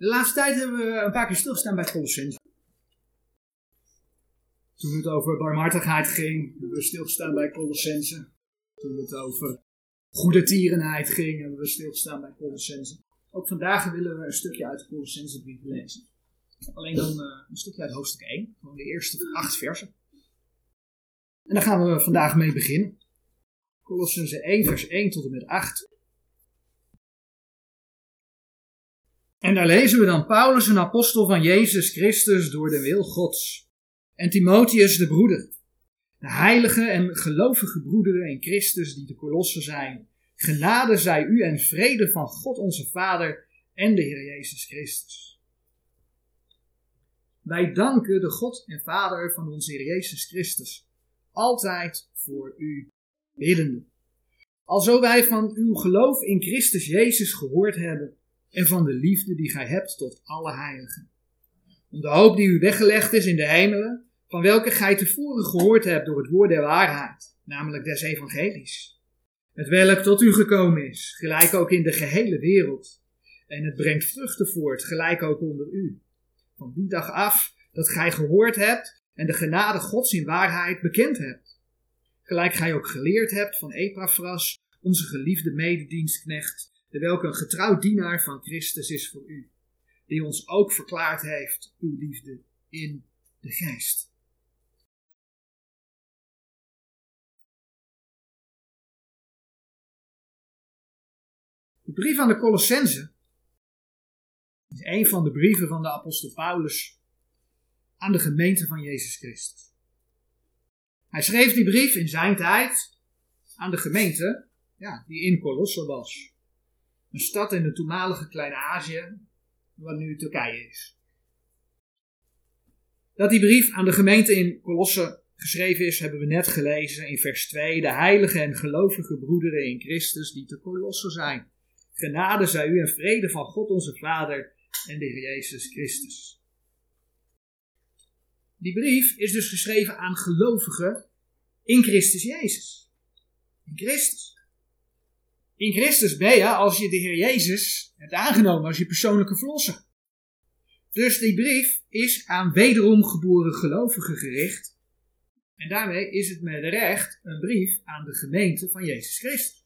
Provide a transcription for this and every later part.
De laatste tijd hebben we een paar keer stilgestaan bij Colossense. Toen het over barmhartigheid ging, hebben we stilgestaan bij Colossense. Toen het over goede tierenheid ging, hebben we stilgestaan bij Colossense. Ook vandaag willen we een stukje uit de Colossense brief lezen. Alleen dan uh, een stukje uit hoofdstuk 1, gewoon de eerste acht versen. En daar gaan we vandaag mee beginnen. Colossense 1, vers 1 tot en met 8. En daar lezen we dan Paulus, een apostel van Jezus Christus, door de wil Gods. En Timotheus, de broeder. De heilige en gelovige broederen in Christus die de kolossen zijn. Genade zij u en vrede van God onze Vader en de Heer Jezus Christus. Wij danken de God en Vader van onze Heer Jezus Christus, altijd voor u biddende. Alzo wij van uw geloof in Christus Jezus gehoord hebben en van de liefde die gij hebt tot alle heiligen. Om de hoop die u weggelegd is in de hemelen, van welke gij tevoren gehoord hebt door het woord der waarheid, namelijk des evangelies. Het welk tot u gekomen is, gelijk ook in de gehele wereld. En het brengt vruchten voort, gelijk ook onder u. Van die dag af dat gij gehoord hebt en de genade Gods in waarheid bekend hebt. Gelijk gij ook geleerd hebt van Epaphras, onze geliefde mededienstknecht, de welke een getrouw dienaar van Christus is voor u, die ons ook verklaard heeft uw liefde in de geest. De brief aan de Colossense is een van de brieven van de apostel Paulus aan de gemeente van Jezus Christus. Hij schreef die brief in zijn tijd aan de gemeente ja, die in Colosse was. Een stad in het toenmalige Klein-Azië, wat nu Turkije is. Dat die brief aan de gemeente in Colosse geschreven is, hebben we net gelezen in vers 2. De heilige en gelovige broederen in Christus die te Colosse zijn. Genade zij u en vrede van God onze Vader en de Heer Jezus Christus. Die brief is dus geschreven aan gelovigen in Christus Jezus. In Christus. In Christus ben je als je de Heer Jezus hebt aangenomen als je persoonlijke verlosser. Dus die brief is aan wederom geboren gelovigen gericht. En daarmee is het met recht een brief aan de gemeente van Jezus Christus.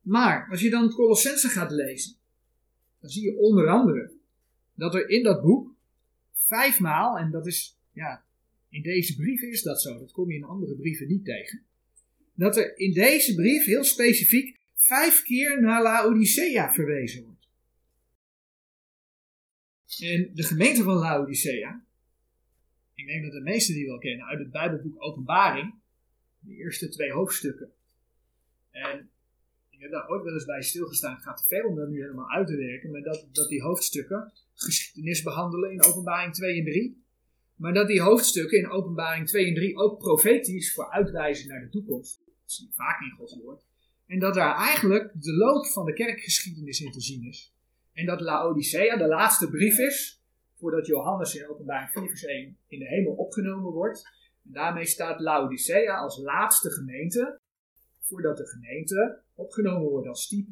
Maar als je dan Colossense gaat lezen, dan zie je onder andere dat er in dat boek vijfmaal, en dat is, ja, in deze brief is dat zo, dat kom je in andere brieven niet tegen, dat er in deze brief heel specifiek vijf keer naar Laodicea verwezen wordt. En de gemeente van Laodicea, ik denk dat de meesten die wel kennen uit het Bijbelboek Openbaring, de eerste twee hoofdstukken. En ik heb daar ooit wel eens bij stilgestaan. Het gaat te ver om dat nu helemaal uit te werken. Maar dat, dat die hoofdstukken geschiedenis behandelen in openbaring 2 en 3. Maar dat die hoofdstukken in openbaring 2 en 3 ook profetisch vooruitwijzen naar de toekomst. Vaak in Gods woord. En dat daar eigenlijk de loop van de kerkgeschiedenis in te zien is. En dat Laodicea de laatste brief is, voordat Johannes in openbaring 4 vers 1 in de hemel opgenomen wordt. En daarmee staat Laodicea als laatste gemeente voordat de gemeente opgenomen wordt als type.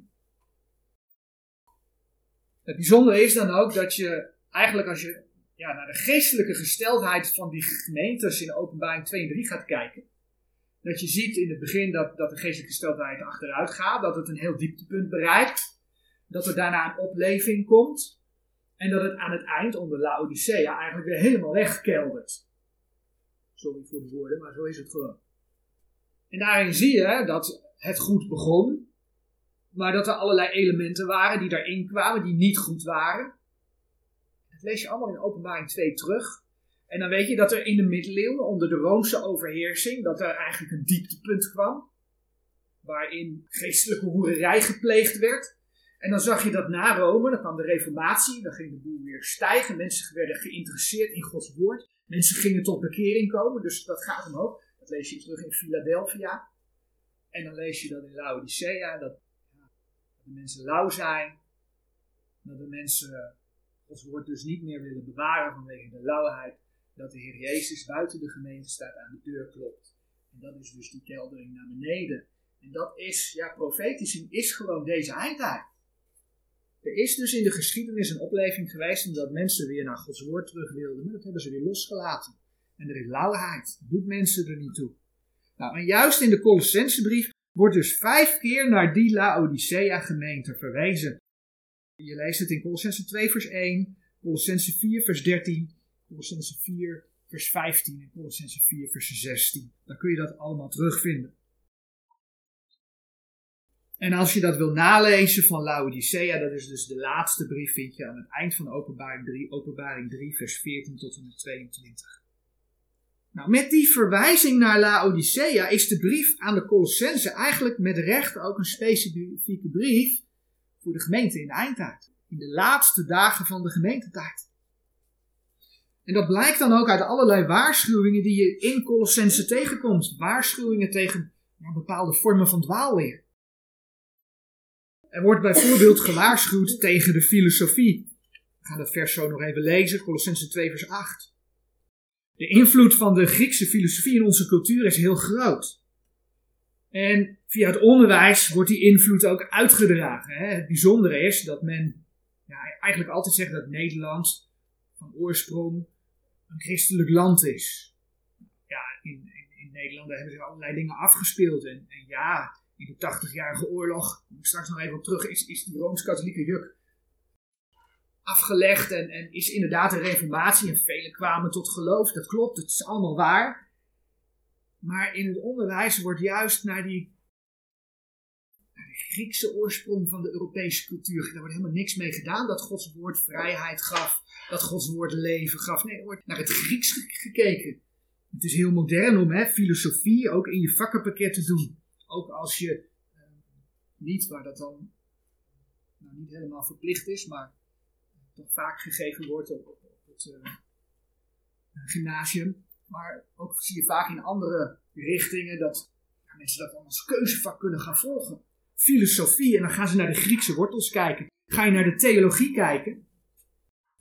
Het bijzondere is dan ook dat je eigenlijk als je ja, naar de geestelijke gesteldheid van die gemeentes in openbaring 2 en 3 gaat kijken, dat je ziet in het begin dat, dat de geestelijke gesteldheid achteruit gaat, dat het een heel dieptepunt bereikt, dat er daarna een opleving komt en dat het aan het eind onder Laodicea eigenlijk weer helemaal wegkeldert. Sorry voor de woorden, maar zo is het gewoon. En daarin zie je dat het goed begon, maar dat er allerlei elementen waren die daarin kwamen die niet goed waren. Dat lees je allemaal in openbaring 2 terug. En dan weet je dat er in de middeleeuwen, onder de Roomse overheersing, dat er eigenlijk een dieptepunt kwam. Waarin geestelijke hoererij gepleegd werd. En dan zag je dat na Rome, dan kwam de reformatie, dan ging de boel weer stijgen. Mensen werden geïnteresseerd in Gods woord. Mensen gingen tot bekering komen, dus dat gaat omhoog. Dat lees je terug in Philadelphia. En dan lees je dat in Laodicea, dat, dat de mensen lauw zijn. Dat de mensen Gods woord dus niet meer willen bewaren vanwege de lauwheid. Dat de Heer Jezus buiten de gemeente staat aan de deur klopt. En dat is dus die keldering naar beneden. En dat is, ja, profetisch is gewoon deze eindtijd. Er is dus in de geschiedenis een opleving geweest omdat mensen weer naar Gods woord terug wilden. Maar dat hebben ze weer losgelaten. En er is lauwheid. Dat doet mensen er niet toe. Nou, en juist in de Colossensebrief wordt dus vijf keer naar die Laodicea gemeente verwezen. Je leest het in Colossense 2 vers 1, Colossense 4 vers 13, Colossense 4 vers 15 en Colossense 4 vers 16. Dan kun je dat allemaal terugvinden. En als je dat wil nalezen van Laodicea, dat is dus de laatste brief, vind je aan het eind van openbaring 3, openbaring 3 vers 14 tot en met 22. Nou, met die verwijzing naar Laodicea is de brief aan de Colossense eigenlijk met recht ook een specifieke brief voor de gemeente in de eindtijd. In de laatste dagen van de gemeentetijd. En dat blijkt dan ook uit allerlei waarschuwingen die je in Colossense tegenkomt. Waarschuwingen tegen ja, bepaalde vormen van dwaalleer. Er wordt bijvoorbeeld gewaarschuwd tegen de filosofie. We gaan dat vers zo nog even lezen, Colossense 2 vers 8. De invloed van de Griekse filosofie in onze cultuur is heel groot. En via het onderwijs wordt die invloed ook uitgedragen. Hè. Het bijzondere is dat men ja, eigenlijk altijd zegt dat Nederland van oorsprong een christelijk land is. Ja, in, in, in Nederland hebben zich allerlei dingen afgespeeld. En, en ja, in de 80-jarige oorlog, ik straks nog even op terug, is, is die Rooms-Katholieke juk afgelegd en, en is inderdaad een reformatie en velen kwamen tot geloof. Dat klopt, het is allemaal waar. Maar in het onderwijs wordt juist naar die Griekse oorsprong van de Europese cultuur, daar wordt helemaal niks mee gedaan. Dat Gods woord vrijheid gaf, dat Gods woord leven gaf. Nee, er wordt naar het Grieks gekeken. Het is heel modern om hè, filosofie ook in je vakkenpakket te doen. Ook als je uh, niet, waar dat dan nou, niet helemaal verplicht is, maar toch vaak gegeven wordt op, op, het uh, gymnasium. Maar ook zie je vaak in andere richtingen dat mensen dat dan als keuzevak kunnen gaan volgen. Filosofie, en dan gaan ze naar de Griekse wortels kijken. Ga je naar de theologie kijken.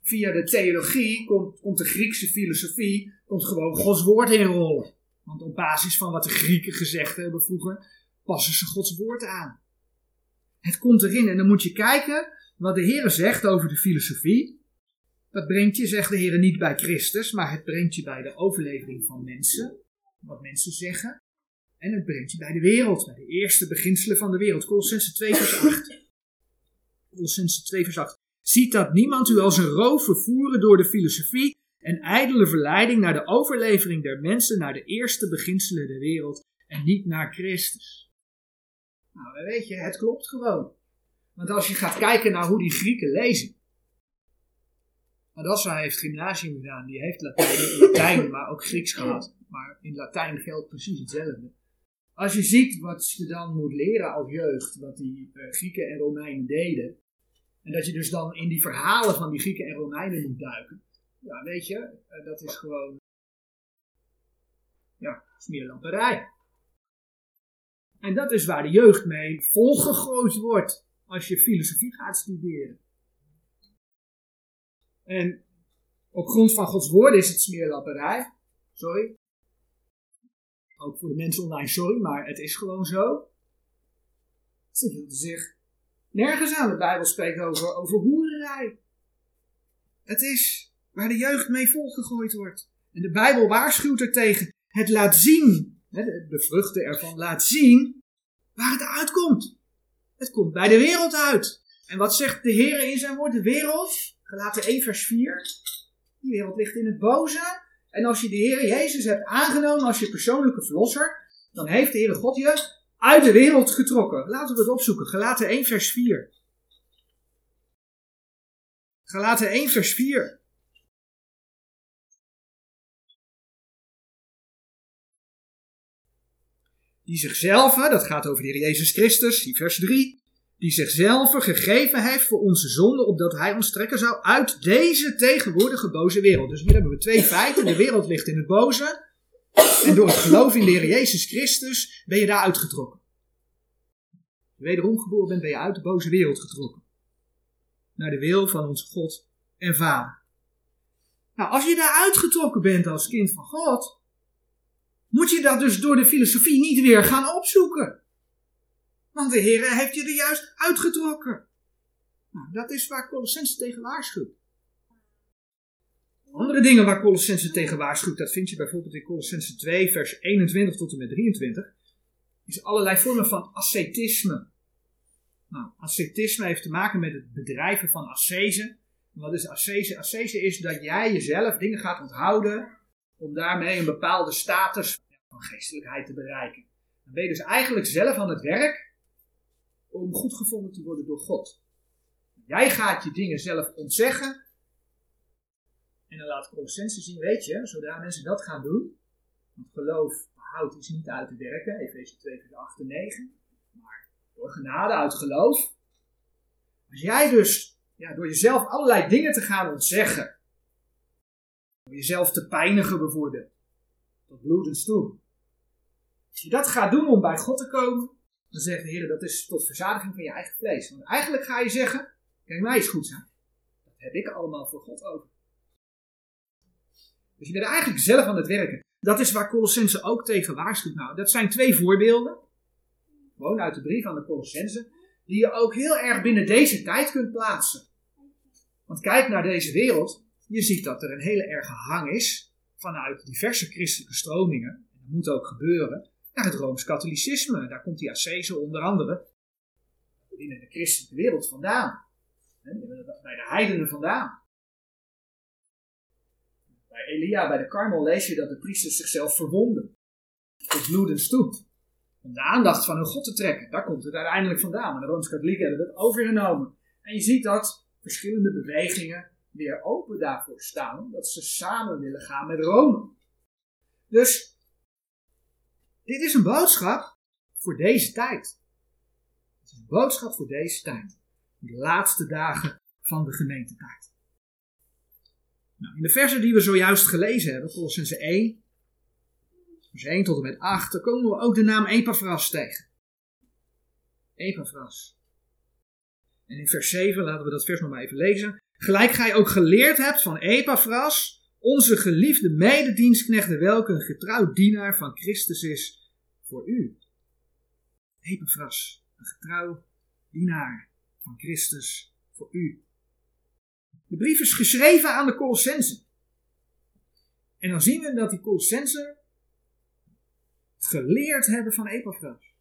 Via de theologie komt, komt de Griekse filosofie komt gewoon Gods woord inrollen. Want op basis van wat de Grieken gezegd hebben vroeger, passen ze Gods woord aan. Het komt erin en dan moet je kijken wat de Heer zegt over de filosofie. Dat brengt je, zegt de Heer, niet bij Christus, maar het brengt je bij de overlevering van mensen. Wat mensen zeggen. En het brengt je bij de wereld, bij de eerste beginselen van de wereld. Colossense 2 vers 8. Colossense 2 vers 8. Ziet dat niemand u als een roof vervoeren door de filosofie en ijdele verleiding naar de overlevering der mensen, naar de eerste beginselen der wereld en niet naar Christus. Nou, weet je, het klopt gewoon. Want als je gaat kijken naar hoe die Grieken lezen. Adassa heeft gymnasium gedaan, die heeft Latijn, Latijn, maar ook Grieks gehad. Maar in Latijn geldt precies hetzelfde. Als je ziet wat je dan moet leren als jeugd, wat die uh, Grieken en Romeinen deden. En dat je dus dan in die verhalen van die Grieken en Romeinen moet duiken. Ja, weet je, uh, dat is gewoon. Ja, smeerlamperij. En dat is waar de jeugd mee volgegooid wordt als je filosofie gaat studeren. En op grond van Gods woorden is het smeerlapperij. Sorry. Ook voor de mensen online, sorry, maar het is gewoon zo. Ze hielden zich nergens aan. De Bijbel spreekt over, over. Het is waar de jeugd mee volgegooid wordt. En de Bijbel waarschuwt er tegen. Het laat zien, het bevruchten ervan laat zien waar het uitkomt. Het komt bij de wereld uit. En wat zegt de Heer in zijn woord? De wereld, gelaten 1 vers 4. Die wereld ligt in het boze. En als je de Heer Jezus hebt aangenomen als je persoonlijke verlosser, dan heeft de Heere God je uit de wereld getrokken. Laten we het opzoeken. Gelaten 1 vers 4. Gelaten 1 vers 4. die zichzelf, dat gaat over de Heer Jezus Christus, vers 3, die zichzelf gegeven heeft voor onze zonde, opdat hij ons trekken zou uit deze tegenwoordige boze wereld. Dus hier hebben we twee feiten. De wereld ligt in het boze. En door het geloof in de Heer Jezus Christus ben je daar uitgetrokken. Je wederom geboren bent, ben je uit de boze wereld getrokken. Naar de wil van onze God en Vader. Nou, als je daar uitgetrokken bent als kind van God, moet je dat dus door de filosofie niet weer gaan opzoeken. Want de Heer heeft je er juist uitgetrokken. Nou, dat is waar Colossense tegen waarschuwt. Andere dingen waar Colossense tegen waarschuwt, dat vind je bijvoorbeeld in Colossense 2, vers 21 tot en met 23, is allerlei vormen van ascetisme. Nou, ascetisme heeft te maken met het bedrijven van ascese. Wat is ascese? Ascese is dat jij jezelf dingen gaat onthouden om daarmee een bepaalde status van geestelijkheid te bereiken. Dan ben je dus eigenlijk zelf aan het werk om goed gevonden te worden door God. Jij gaat je dingen zelf ontzeggen. En dan laat Colossense zien, weet je, zodra mensen dat gaan doen, want geloof houdt is niet uit te werken, Efeze 2 vers 8 en 9, maar door genade uit geloof. Als jij dus ja, door jezelf allerlei dingen te gaan ontzeggen, door jezelf te pijnigen bijvoorbeeld, tot bloedens toe. Als je dat gaat doen om bij God te komen, dan zegt de Heer dat is tot verzadiging van je eigen vlees. Want eigenlijk ga je zeggen, kijk mij eens goed zijn. Dat heb ik allemaal voor God over. Dus je bent eigenlijk zelf aan het werken. Dat is waar Colossense ook tegen waarschuwt. Nou, dat zijn twee voorbeelden. Gewoon uit de brief aan de Colossense. Die je ook heel erg binnen deze tijd kunt plaatsen. Want kijk naar deze wereld. Je ziet dat er een hele erge hang is. Vanuit diverse christelijke stromingen. En dat moet ook gebeuren. Naar het Rooms-Katholicisme. Daar komt die ascese onder andere. Binnen de christelijke wereld vandaan. Bij de heidenen vandaan. Bij Elia, bij de Karmel, lees je dat de priesters zichzelf verwonden. Tot bloedens toe. Om de aandacht van hun God te trekken. Daar komt het uiteindelijk vandaan. Maar de Rooms-Katholieken hebben dat overgenomen. En je ziet dat verschillende bewegingen weer open daarvoor staan. Dat ze samen willen gaan met Rome. Dus, dit is een boodschap voor deze tijd. Het is een boodschap voor deze tijd. De laatste dagen van de gemeentetijd. Nou, in de versen die we zojuist gelezen hebben, Colossense 1, vers 1 tot en met 8, dan komen we ook de naam Epaphras tegen. Epaphras. En in vers 7, laten we dat vers nog maar even lezen. Gelijk gij ook geleerd hebt van Epaphras, onze geliefde mededienstknecht, welke een getrouw dienaar van Christus is voor u. Epaphras, een getrouw dienaar van Christus voor u. De brief is geschreven aan de Colossensen. En dan zien we dat die Colossensen geleerd hebben van Epaphras.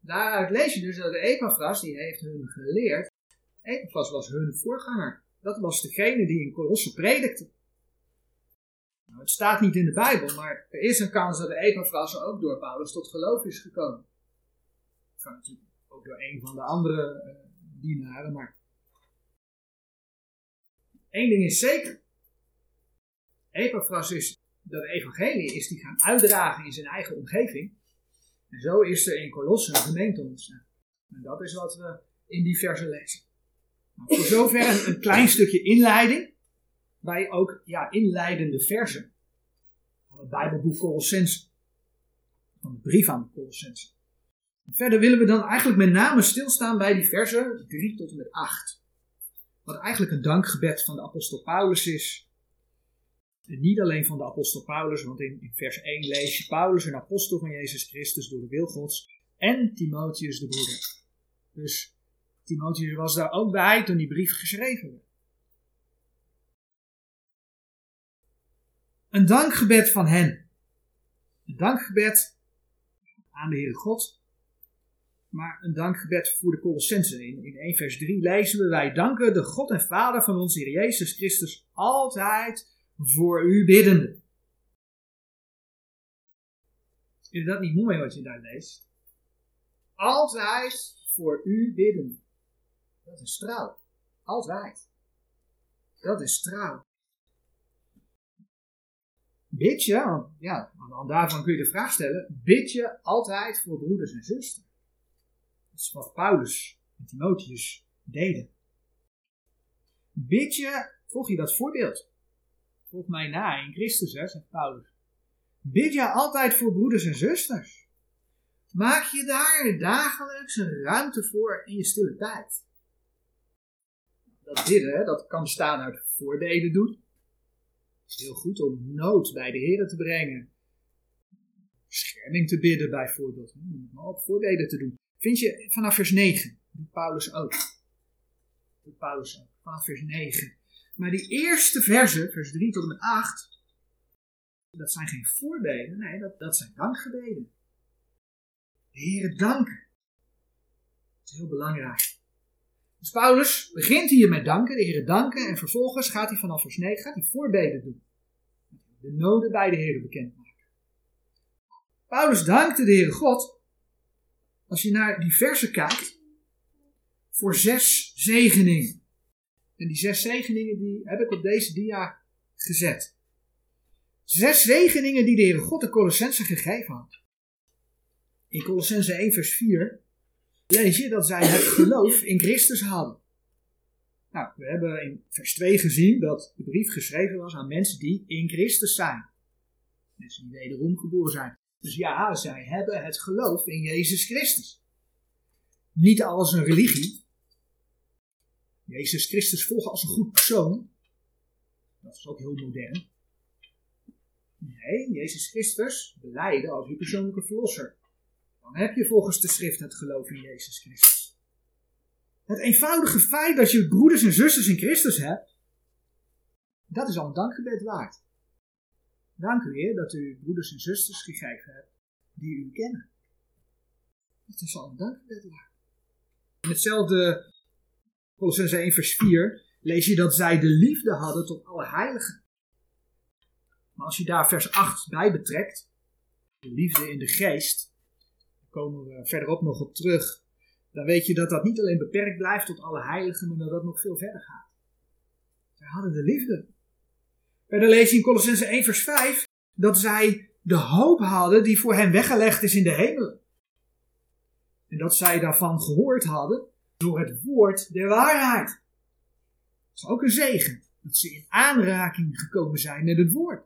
Daaruit lees je dus dat de Epaphras, die heeft hun geleerd. Epaphras was hun voorganger. Dat was degene die in Colosse predikte. Het staat niet in de Bijbel, maar er is een kans dat de Epaphras ook door Paulus tot geloof is gekomen. Ook door een van de andere uh, dienaren, maar Eén ding is zeker. Epaphras is dat evangelie is die gaan uitdragen in zijn eigen omgeving. En zo is er in Colosse een gemeente ontstaan. En dat is wat we in die versen lezen. Voor zover een, klein stukje inleiding. Bij ook ja, inleidende versen. Bijbelboek Colossense. Van de brief aan de Colossense. Verder willen we dan eigenlijk met name stilstaan bij die versen 3 tot en met 8. Wat eigenlijk een dankgebed van de apostel Paulus is. En niet alleen van de apostel Paulus, want in, in vers 1 lees je Paulus, een apostel van Jezus Christus door de wil Gods, en Timotheus de broeder. Dus Timotheus was daar ook bij toen die brief geschreven werd. Een dankgebed van hen. Een dankgebed aan de Heere God maar een dankgebed voor de Colossensen. In, in 1 vers 3 lezen we, wij danken de God en Vader van onze Heer Jezus Christus altijd voor u biddende. Is dat niet mooi wat je daar leest? Altijd voor u bidden. Dat is trouw. Altijd. Dat is trouw. Bid je, ja, daarvan kun je de vraag stellen, bid je altijd voor broeders en zusters? Dat is wat Paulus en Timotheus deden. Bid je, volg je dat voorbeeld? Volg mij na in Christus, hè, zegt Paulus. Bid je altijd voor broeders en zusters. Maak je daar dagelijks een ruimte voor in je stille tijd. Dat bidden, dat kan bestaan uit voorbeden doen. Heel goed om nood bij de Heer te brengen. Bescherming te bidden bijvoorbeeld. Maar op voorbeden te doen vind je vanaf vers 9, die Paulus ook. doet Paulus ook, vanaf vers 9. Maar die eerste versen, vers 3 tot en met 8, dat zijn geen voorbeden, nee, dat, dat zijn dankgebeden. De Heer danken. Dat is heel belangrijk. Dus Paulus begint hier met danken, de Heer danken, en vervolgens gaat hij vanaf vers 9 gaat hij voorbeden doen. De noden bij de Heer bekendmaken. Paulus dankte de Heere God, als je naar die versen kijkt, voor zes zegeningen. En die zes zegeningen die heb ik op deze dia gezet. Zes zegeningen die de Heere God de Colossense gegeven had. In Colossense 1 vers 4 lees je dat zij het geloof in Christus hadden. Nou, we hebben in vers 2 gezien dat de brief geschreven was aan mensen die in Christus zijn. Mensen die wederom geboren zijn. Dus ja, zij hebben het geloof in Jezus Christus. Niet als een religie. Jezus Christus volgen als een goed persoon. Dat is ook heel modern. Nee, Jezus Christus beleiden als uw persoonlijke verlosser. Dan heb je volgens de schrift het geloof in Jezus Christus. Het eenvoudige feit dat je broeders en zusters in Christus hebt, dat is al een dankgebed waard. Dank u Heer dat u broeders en zusters gegeven hebt die u kennen. Dat is al een dankgebed waard. In hetzelfde Colossense 1 vers 4 lees je dat zij de liefde hadden tot alle heiligen. Maar als je daar vers 8 bij betrekt, de liefde in de geest, komen we verderop nog op terug, dan weet je dat dat niet alleen beperkt blijft tot alle heiligen, maar dat dat nog veel verder gaat. Zij hadden de liefde. Verder lees je in Colossense 1 vers 5 dat zij de hoop hadden die voor hen weggelegd is in de hemelen. En dat zij daarvan gehoord hadden door het woord der waarheid. Dat is ook een zegen, dat ze in aanraking gekomen zijn met het woord.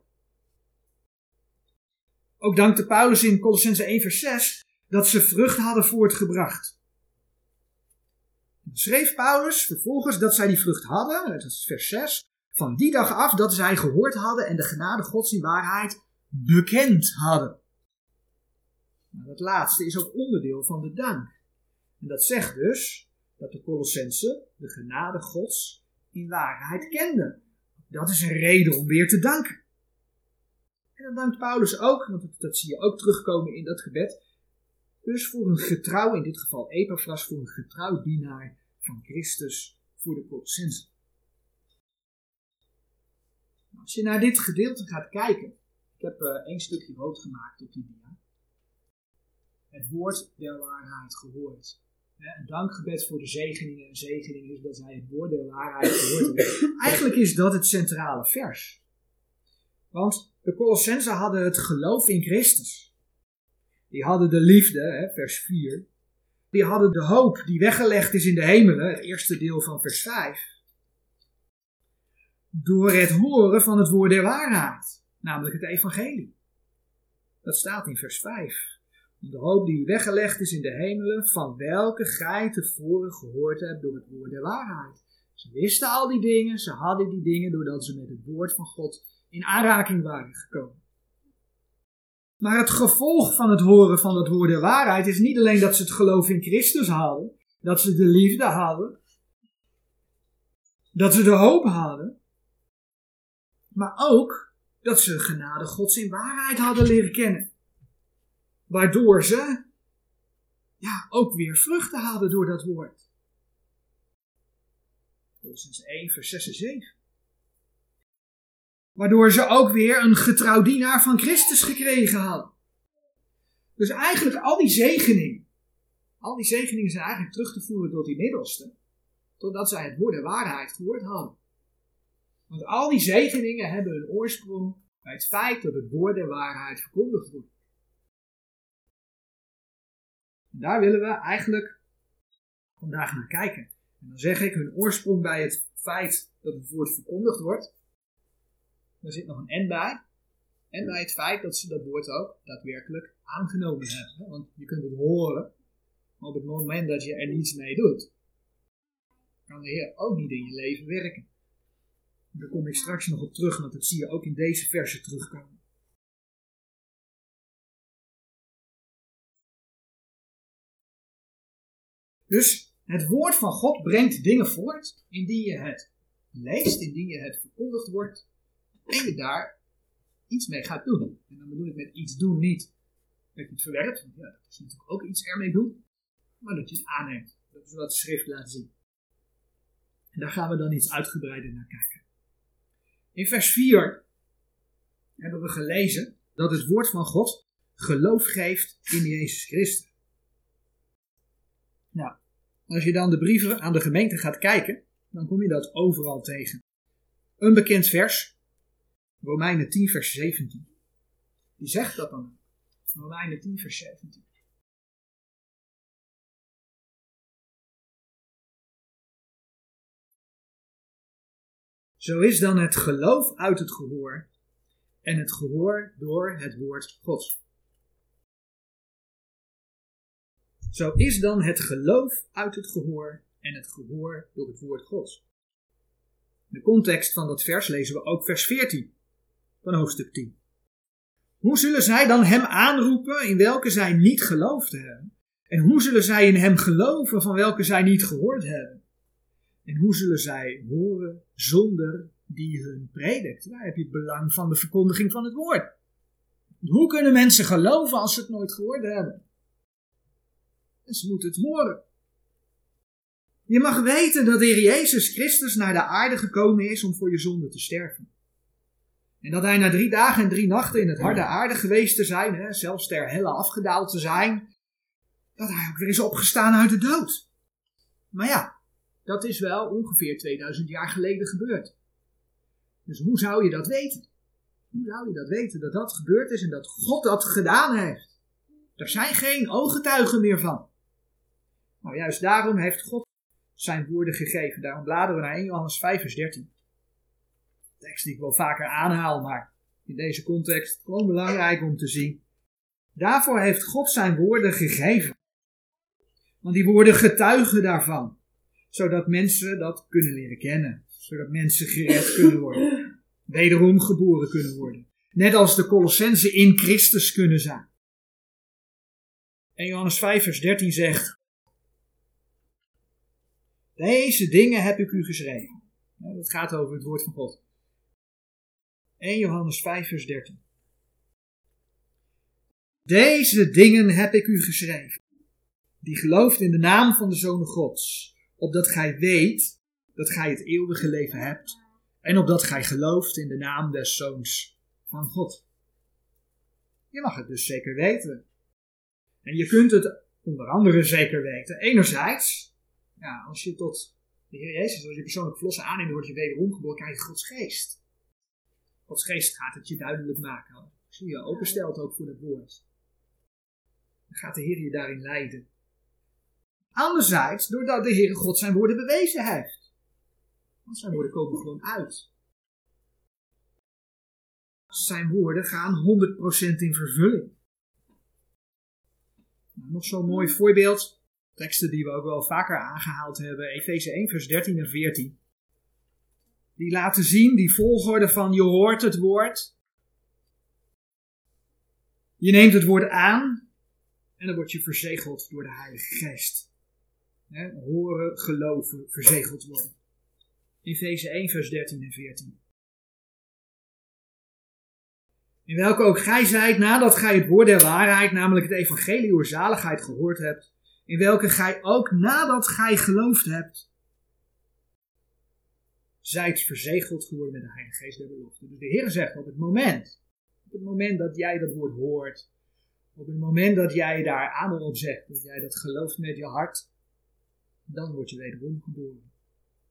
Ook dankte Paulus in Colossense 1 vers 6 dat ze vrucht hadden voortgebracht. Schreef Paulus vervolgens dat zij die vrucht hadden, dat is vers 6, van die dag af dat zij gehoord hadden en de genade Gods in waarheid bekend hadden. Nou, dat laatste is ook onderdeel van de dank. En dat zegt dus dat de Colossense de genade Gods in waarheid kenden. Dat is een reden om weer te danken. En dan dankt Paulus ook, want dat zie je ook terugkomen in dat gebed, dus voor een getrouw, in dit geval Epaphras, voor een getrouw dienaar van Christus voor de Colossense. Als je naar dit gedeelte gaat kijken, ik heb uh, één stukje rood gemaakt op die dia. Het woord der waarheid gehoord. Een dankgebed voor de zegeningen en zegeningen is dat zij het woord der waarheid gehoord hebben. Eigenlijk is dat het centrale vers. Want de Colossensen hadden het geloof in Christus. Die hadden de liefde, vers 4. Die hadden de hoop die weggelegd is in de hemelen, het eerste deel van vers 5 door het horen van het woord der waarheid, namelijk het evangelie. Dat staat in vers 5. De hoop die weggelegd is in de hemelen, van welke gij tevoren gehoord hebt door het woord der waarheid. Ze wisten al die dingen, ze hadden die dingen doordat ze met het woord van God in aanraking waren gekomen. Maar het gevolg van het horen van het woord der waarheid is niet alleen dat ze het geloof in Christus hadden, dat ze de liefde hadden, dat ze de hoop hadden, maar ook dat ze genade Gods in waarheid hadden leren kennen. Waardoor ze ja, ook weer vruchten hadden door dat woord. Volgens 1, vers 6 en 7. Waardoor ze ook weer een getrouw dienaar van Christus gekregen hadden. Dus eigenlijk al die zegeningen, al die zegeningen zijn eigenlijk terug te voeren tot die middelste. Totdat zij het woord de waarheid gehoord hadden. Want al die zegeningen hebben hun oorsprong bij het feit dat het woord der waarheid verkondigd wordt. Daar willen we eigenlijk vandaag naar kijken. En dan zeg ik hun oorsprong bij het feit dat het woord verkondigd wordt. Daar zit nog een N bij. En bij het feit dat ze dat woord ook daadwerkelijk aangenomen hebben. Want je kunt het horen, maar op het moment dat je er niets mee doet, kan de Heer ook niet in je leven werken. Daar kom ik straks nog op terug, want dat zie je ook in deze verse terugkomen. Dus Het woord van God brengt dingen voort indien je het leest, indien je het verkondigd wordt en je daar iets mee gaat doen. En dan bedoel ik met iets doen niet dat je het verwerpt, ja, dat is natuurlijk ook iets ermee doen, maar dat je het aanneemt. Dat is wat de schrift laat zien. En daar gaan we dan iets uitgebreider naar kijken. In vers 4 hebben we gelezen dat het woord van God geloof geeft in Jezus Christus. Nou, als je dan de brieven aan de gemeente gaat kijken, dan kom je dat overal tegen. Een bekend vers, Romeinen 10, vers 17. Die zegt dat dan. Romeinen 10, vers 17. Zo is dan het geloof uit het gehoor en het gehoor door het woord Gods. Zo is dan het geloof uit het gehoor en het gehoor door het woord Gods. In de context van dat vers lezen we ook vers 14 van hoofdstuk 10. Hoe zullen zij dan hem aanroepen in welke zij niet geloofd hebben? En hoe zullen zij in hem geloven van welke zij niet gehoord hebben? En hoe zullen zij horen zonder die hun predikt? Daar heb je het belang van de verkondiging van het woord. Hoe kunnen mensen geloven als ze het nooit gehoord hebben? En ze moeten het horen. Je mag weten dat Heer Jezus Christus naar de aarde gekomen is om voor je zonde te sterven. En dat hij na drie dagen en drie nachten in het harde aarde geweest te zijn, hè, zelfs ter helle afgedaald te zijn, dat hij ook weer is opgestaan uit de dood. Maar ja, dat is wel ongeveer 2000 jaar geleden gebeurd. Dus hoe zou je dat weten? Hoe zou je dat weten dat dat gebeurd is en dat God dat gedaan heeft? Er zijn geen ooggetuigen meer van. Nou, juist daarom heeft God zijn woorden gegeven. Daarom bladeren we naar 1 Johannes 5, vers 13. Tekst die ik wel vaker aanhaal, maar in deze context gewoon belangrijk om te zien. Daarvoor heeft God zijn woorden gegeven. Want die woorden getuigen daarvan. Zodat mensen dat kunnen leren kennen. Zodat mensen gered kunnen worden. Wederom geboren kunnen worden. Net als de Colossensen in Christus kunnen zijn. En Johannes 5 vers 13 zegt. Deze dingen heb ik u geschreven. Dat gaat over het woord van God. 1 Johannes 5, vers 13. Deze dingen heb ik u geschreven, die gelooft in de naam van de Zoon Gods, opdat gij weet dat gij het eeuwige leven hebt, en opdat gij gelooft in de naam des Zoons van God. Je mag het dus zeker weten. En je kunt het onder andere zeker weten. Enerzijds, ja, als je tot de Heer Jezus, als je persoonlijk verlossen aanneemt, word je wederom geboren, krijg je Gods geest. Gods geest gaat het je duidelijk maken. Als je je openstelt ook voor het woord. Dan gaat de Heer je daarin leiden. Anderzijds, doordat de Heere God zijn woorden bewezen heeft. Want zijn woorden komen gewoon uit. Zijn woorden gaan 100% in vervulling. Nou, nog zo'n mooi voorbeeld. Teksten die we ook wel vaker aangehaald hebben. Efeze 1 vers 13 en 14 die laten zien, die volgorde van je hoort het woord. Je neemt het woord aan en dan word je verzegeld door de Heilige Geest. horen, geloven, verzegeld worden. Efeze 1, vers 13 en 14. In welke ook gij zijt, nadat gij het woord der waarheid, namelijk het evangelie uw zaligheid gehoord hebt, in welke gij ook nadat gij geloofd hebt, zijt verzegeld geworden met de Heilige Geest der belofte. Dus de Heer zegt op het moment, op het moment dat jij dat woord hoort, op het moment dat jij daar aan op zegt, dat jij dat gelooft met je hart, dan word je wederom geboren.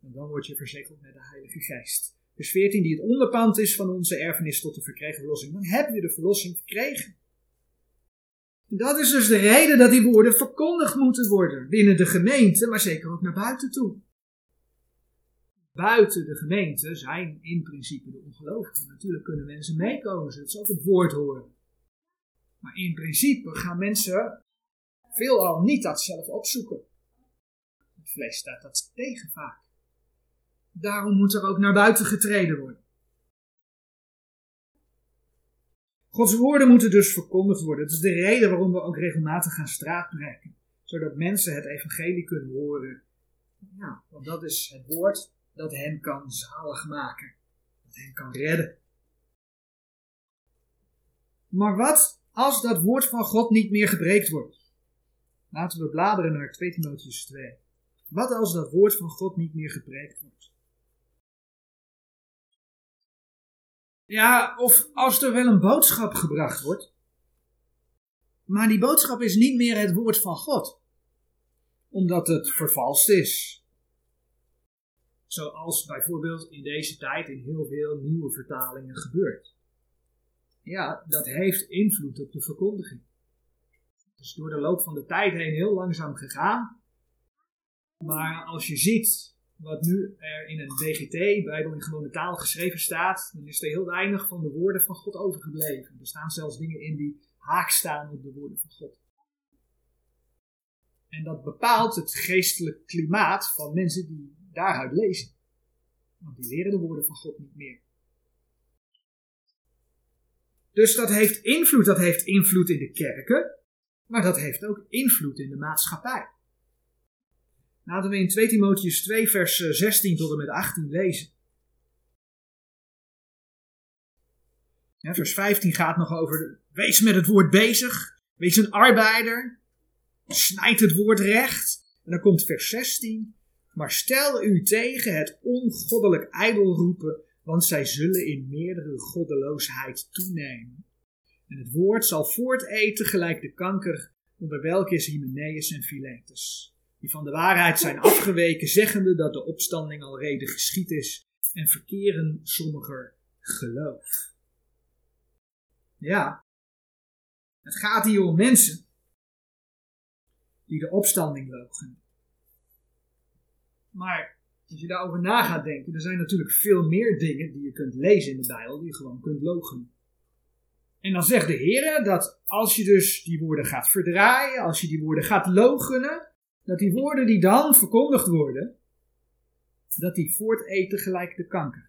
En dan word je verzegeld met de Heilige Geest. Dus 14, die het onderpand is van onze erfenis tot de verkregen verlossing. Dan heb je de verlossing verkregen. Dat is dus de reden dat die woorden verkondigd moeten worden. Binnen de gemeente, maar zeker ook naar buiten toe buiten de gemeente zijn in principe de ongelovigen. Natuurlijk kunnen mensen meekomen, zodat ze ook het woord horen. Maar in principe gaan mensen veelal niet dat zelf opzoeken. Het vlees staat dat tegen vaak. Daarom moet er ook naar buiten getreden worden. Gods woorden moeten dus verkondigd worden. Dat is de reden waarom we ook regelmatig gaan straatbreken. Zodat mensen het evangelie kunnen horen Ja, want dat is het woord dat hen kan zalig maken. Dat hen kan redden. Maar wat als dat woord van God niet meer gebreekt wordt? Laten we bladeren naar 2 Timotheus 2. Wat als dat woord van God niet meer gepreekt wordt? Ja, of als er wel een boodschap gebracht wordt, maar die boodschap is niet meer het woord van God, omdat het vervalst is. Zoals bijvoorbeeld in deze tijd in heel veel nieuwe vertalingen gebeurt. Ja, dat heeft invloed op de verkondiging. Het is door de loop van de tijd heen heel langzaam gegaan. Maar als je ziet wat nu er in een BGT, Bijbel in gewone taal, geschreven staat, dan is er heel weinig van de woorden van God overgebleven. Er staan zelfs dingen in die haak staan op de woorden van God. En dat bepaalt het geestelijk klimaat van mensen die daaruit lezen. Want die leren de woorden van God niet meer. Dus dat heeft invloed. Dat heeft invloed in de kerken, maar dat heeft ook invloed in de maatschappij. Laten we in 2 Timotheus 2, vers 16 tot en met 18 lezen. Vers 15 gaat nog over, wees met het woord bezig, wees een arbeider, snijd het woord recht. En dan komt vers 16, maar stel u tegen het ongoddelijk ijdel roepen, want zij zullen in meerdere goddeloosheid toenemen. En het woord zal voorteten gelijk de kanker, onder welke is Hymenaeus en Philetus die van de waarheid zijn afgeweken, zeggende dat de opstanding al reden geschied is, en verkeren sommiger geloof. Ja, het gaat hier om mensen die de opstanding logen. Maar als je daarover na gaat denken, er zijn natuurlijk veel meer dingen die je kunt lezen in de Bijbel, die je gewoon kunt logen. En dan zegt de Heer dat als je dus die woorden gaat verdraaien, als je die woorden gaat logenen, dat die woorden die dan verkondigd worden, dat die voorteten gelijk de kanker.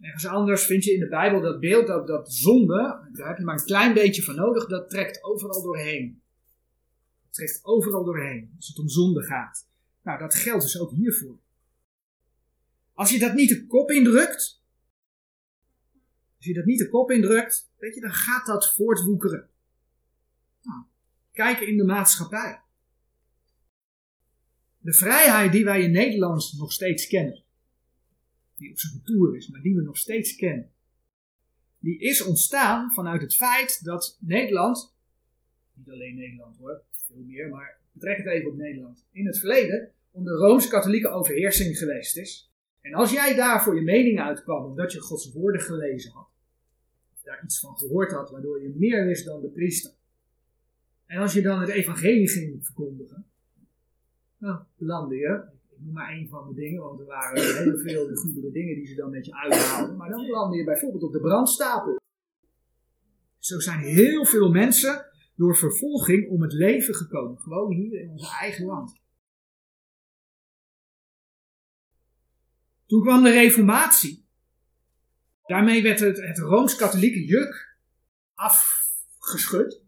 Ergens anders vind je in de Bijbel dat beeld dat, dat zonde, daar heb je maar een klein beetje van nodig, dat trekt overal doorheen. Trekt overal doorheen als het om zonde gaat. Nou, dat geldt dus ook hiervoor. Als je dat niet de kop indrukt, als je dat niet de kop indrukt, weet je, dan gaat dat voortwoekeren. Nou, kijken in de maatschappij. De vrijheid die wij in Nederland nog steeds kennen, die op zijn retour is, maar die we nog steeds kennen, die is ontstaan vanuit het feit dat Nederland, niet alleen Nederland hoor, veel meer, maar betrek het even op Nederland, in het verleden onder rooms-katholieke overheersing geweest is. En als jij daar voor je mening uitkwam omdat je Gods woorden gelezen had, daar iets van gehoord had, waardoor je meer wist dan de priester, en als je dan het evangelie ging verkondigen, nou, belandde je, ik noem maar één van de dingen, want er waren heel veel de dingen die ze dan met je uithaalden, maar dan belandde je bijvoorbeeld op de brandstapel. Zo zijn heel veel mensen door vervolging om het leven gekomen, gewoon hier in ons eigen land. Toen kwam de Reformatie. Daarmee werd het, het rooms-katholieke juk afgeschud.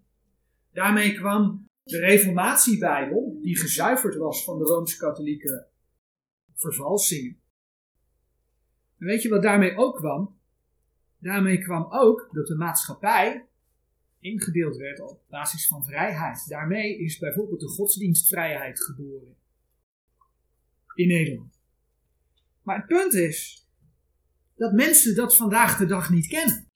Daarmee kwam de Reformatiebijbel, die gezuiverd was van de rooms-katholieke vervalsingen. En weet je wat daarmee ook kwam? Daarmee kwam ook dat de maatschappij ingedeeld werd op basis van vrijheid. Daarmee is bijvoorbeeld de godsdienstvrijheid geboren in Nederland. Maar het punt is dat mensen dat vandaag de dag niet kennen.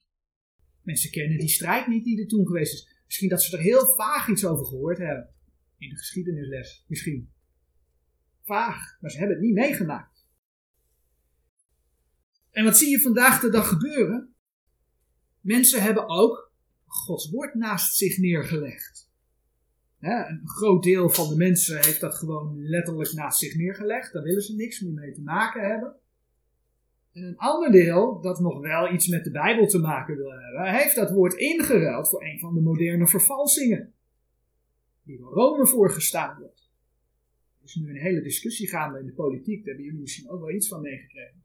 Mensen kennen die strijd niet die er toen geweest is. Misschien dat ze er heel vaag iets over gehoord hebben. In de geschiedenisles, misschien. Vaag, maar ze hebben het niet meegemaakt. En wat zie je vandaag de dag gebeuren? Mensen hebben ook Gods woord naast zich neergelegd. een groot deel van de mensen heeft dat gewoon letterlijk naast zich neergelegd. Daar willen ze niks meer mee te maken hebben. En een ander deel, dat nog wel iets met de Bijbel te maken wil hebben, heeft dat woord ingeruild voor een van de moderne vervalsingen. Die door Rome voorgestaan wordt. Er is nu een hele discussie gaande in de politiek, daar hebben jullie misschien ook wel iets van meegekregen.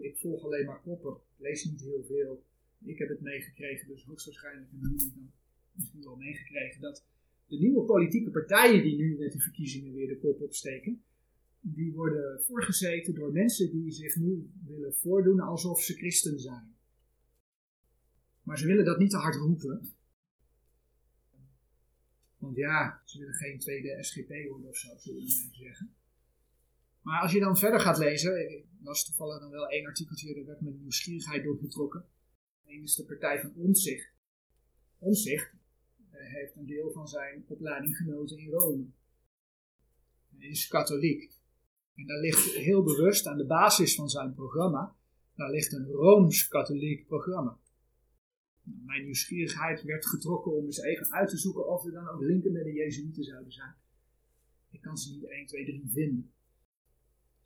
Ik volg alleen maar koppen, ik lees niet heel veel. Ik heb het meegekregen, dus hoogstwaarschijnlijk hebben jullie dan misschien wel meegekregen dat de nieuwe politieke partijen die nu met de verkiezingen weer de kop opsteken, die worden voorgezeten door mensen die zich nu willen voordoen alsof ze christen zijn. Maar ze willen dat niet te hard roepen. Want ja, ze willen geen tweede SGP worden of zo, zullen we zeggen. Maar als je dan verder gaat lezen, ik las toevallig dan wel één artikeltje, daar werd met nieuwsgierigheid doorgetrokken. Is de partij van Onzicht. Onzicht eh, heeft een deel van zijn opleiding genoten in Rome. Hij is katholiek. En daar ligt heel bewust aan de basis van zijn programma, daar ligt een Rooms-katholiek programma. Mijn nieuwsgierigheid werd getrokken om eens even uit te zoeken of er dan ook linken met de Jezuïeten zouden zijn. Ik kan ze niet 1, 2, 3 vinden.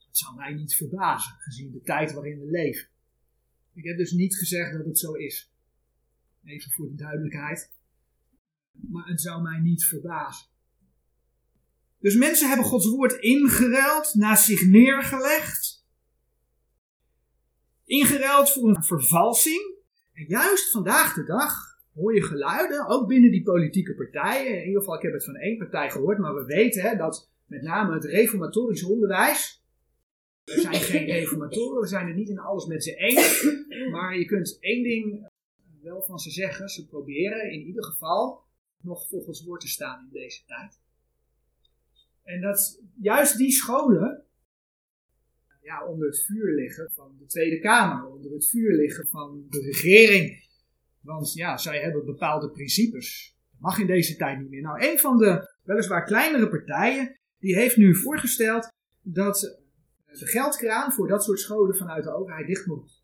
Het zou mij niet verbazen, gezien de tijd waarin we leven. Ik heb dus niet gezegd dat het zo is. Even voor de duidelijkheid. Maar het zou mij niet verbazen. Dus mensen hebben Gods woord ingeruild, naast zich neergelegd. Ingeruild voor een vervalsing. En juist vandaag de dag hoor je geluiden, ook binnen die politieke partijen. In ieder geval, ik heb het van één partij gehoord, maar we weten hè, dat met name het reformatorisch onderwijs. We zijn geen reformatoren, we zijn het niet in alles met ze eens. Maar je kunt één ding wel van ze zeggen. Ze proberen in ieder geval nog volgens woord te staan in deze tijd. En dat juist die scholen ja, onder het vuur liggen van de Tweede Kamer, onder het vuur liggen van de regering. Want ja, zij hebben bepaalde principes. Dat mag in deze tijd niet meer. Nou, een van de weliswaar kleinere partijen, die heeft nu voorgesteld dat de geldkraan voor dat soort scholen vanuit de overheid dicht moet.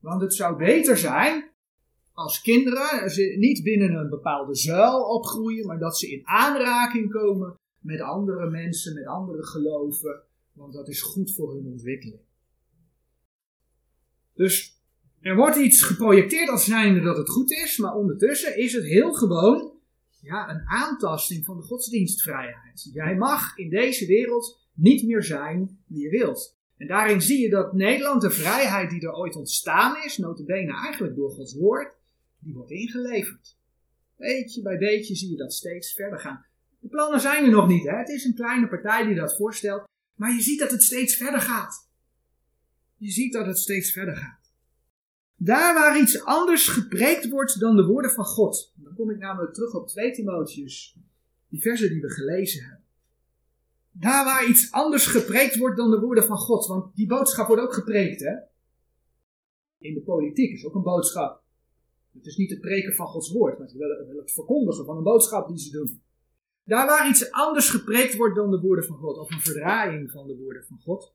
Want het zou beter zijn als kinderen niet binnen een bepaalde zuil opgroeien, maar dat ze in aanraking komen met andere mensen, met andere geloven, want dat is goed voor hun ontwikkeling. Dus er wordt iets geprojecteerd als zijnde dat het goed is, maar ondertussen is het heel gewoon ja, een aantasting van de godsdienstvrijheid. Jij mag in deze wereld niet meer zijn wie je wilt. En daarin zie je dat Nederland, de vrijheid die er ooit ontstaan is, notabene eigenlijk door Gods woord, die wordt ingeleverd. Beetje bij beetje zie je dat steeds verder gaan. De plannen zijn er nog niet. Hè? Het is een kleine partij die dat voorstelt. Maar je ziet dat het steeds verder gaat. Je ziet dat het steeds verder gaat. Daar waar iets anders gepreekt wordt dan de woorden van God. Dan kom ik namelijk terug op 2 Timotheus. Die versen die we gelezen hebben. Daar waar iets anders gepreekt wordt dan de woorden van God. Want die boodschap wordt ook gepreekt, hè? In de politiek is ook een boodschap. Het is niet het preken van Gods woord, maar het is het verkondigen van een boodschap die ze doen. Daar waar iets anders gepreekt wordt dan de woorden van God, of een verdraaiing van de woorden van God,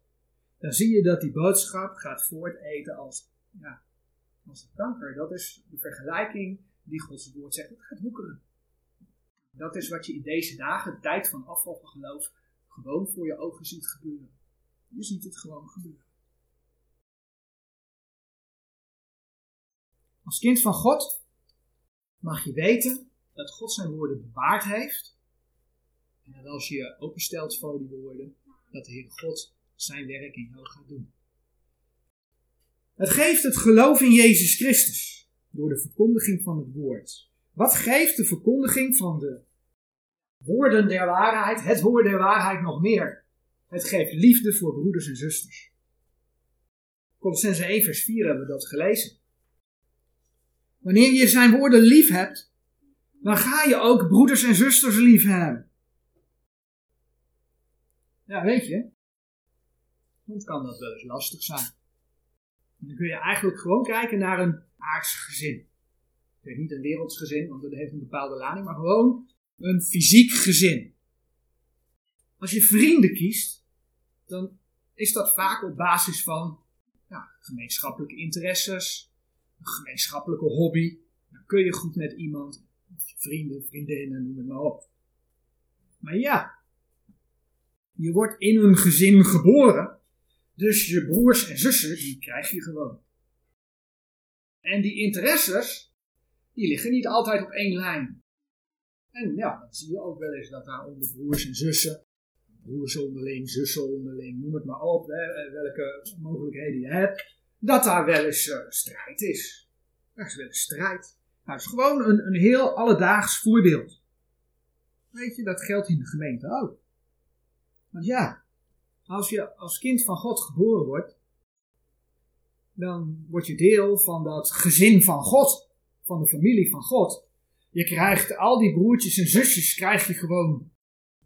dan zie je dat die boodschap gaat voorteten als, ja, als een kanker. Dat is de vergelijking die Gods woord zegt. Het gaat woekeren. Dat is wat je in deze dagen, tijd van afval van geloof, gewoon voor je ogen ziet gebeuren. Je ziet het gewoon gebeuren. Als kind van God mag je weten dat God zijn woorden bewaard heeft en dat als je je openstelt voor die woorden, dat de Heer God zijn werk in jou gaat doen. Het geeft het geloof in Jezus Christus door de verkondiging van het woord. Wat geeft de verkondiging van de woorden der waarheid, het woord der waarheid nog meer? Het geeft liefde voor broeders en zusters. Colossense 1 vers 4 hebben we dat gelezen. Wanneer je zijn woorden lief hebt, dan ga je ook broeders en zusters lief hebben. Ja, weet je, soms kan dat wel eens lastig zijn. dan kun je eigenlijk gewoon kijken naar een aardse gezin. Ik weet niet een werelds gezin, want dat heeft een bepaalde lading, maar gewoon een fysiek gezin. Als je vrienden kiest, dan is dat vaak op basis van ja, gemeenschappelijke interesses, een gemeenschappelijke hobby. Dan kun je goed met iemand, vrienden, vriendinnen, noem het maar op. Maar ja, je wordt in een gezin geboren. Dus je broers en zussen, die krijg je gewoon. En die interesses, die liggen niet altijd op één lijn. En ja, dan zie je ook wel eens dat daar onder broers en zussen, broers onderling, zussen onderling, noem het maar op, hè, welke mogelijkheden je hebt, dat daar wel eens uh, strijd is. Er is wel eens strijd. Nou, het is gewoon een, een heel alledaags voorbeeld. Weet je, dat geldt in de gemeente ook. Want ja, als je als kind van God geboren wordt, dan word je deel van dat gezin van God, van de familie van God. Je krijgt al die broertjes en zusjes, krijg je gewoon.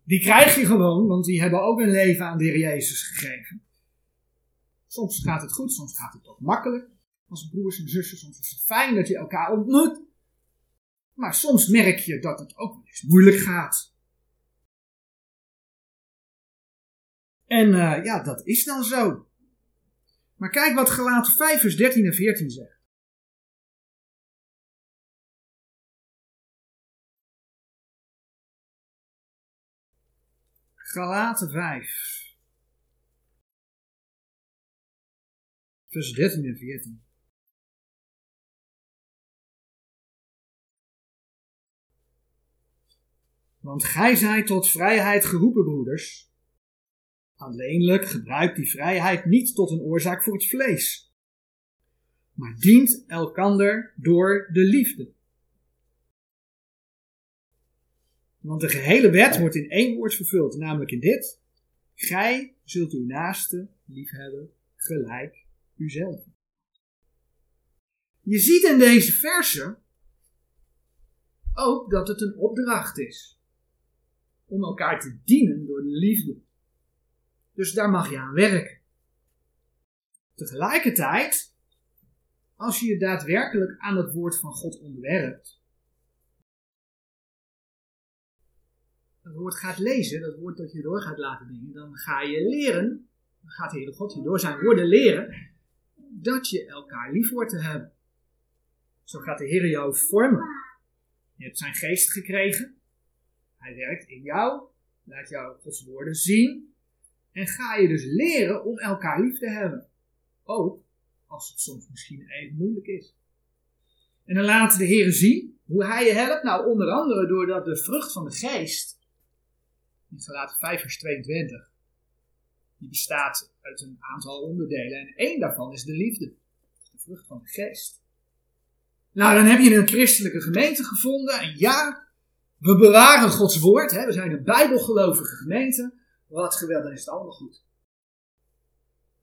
Die krijg je gewoon, want die hebben ook een leven aan de Heer Jezus gegeven. Soms gaat het goed, soms gaat het ook makkelijk. Als broers en zussen, soms is het fijn dat je elkaar ontmoet. Maar soms merk je dat het ook eens moeilijk gaat. En uh, ja, dat is dan zo. Maar kijk wat gelaten 5 vers 13 en 14 zegt. Galaten 5. Vers 13 en 14. Want gij zijt tot vrijheid geroepen, broeders. Alleenlijk gebruikt die vrijheid niet tot een oorzaak voor het vlees, maar dient elkander door de liefde. Want de gehele wet wordt in één woord vervuld, namelijk in dit: Gij zult uw naaste liefhebben gelijk uzelf. Je ziet in deze versen ook dat het een opdracht is om elkaar te dienen door de liefde. Dus daar mag je aan werken. Tegelijkertijd, als je je daadwerkelijk aan het woord van God onderwerpt, dat woord gaat lezen, dat woord dat je door gaat laten dingen, dan ga je leren, dan gaat de Heere God je door zijn woorden leren, dat je elkaar lief wordt te hebben. Zo gaat de Heer jou vormen. Je hebt zijn geest gekregen. Hij werkt in jou. Laat jou Gods woorden zien. En ga je dus leren om elkaar lief te hebben. Ook als het soms misschien even moeilijk is. En dan laat de Heer zien hoe hij je helpt. Nou, onder andere doordat de vrucht van de geest, in Galaten 5 vers 22, die bestaat uit een aantal onderdelen. En één daarvan is de liefde. De vrucht van de geest. Nou, dan heb je een christelijke gemeente gevonden. En ja, we bewaren Gods woord. Hè? We zijn een bijbelgelovige gemeente. Wat geweldig, dan is het allemaal goed.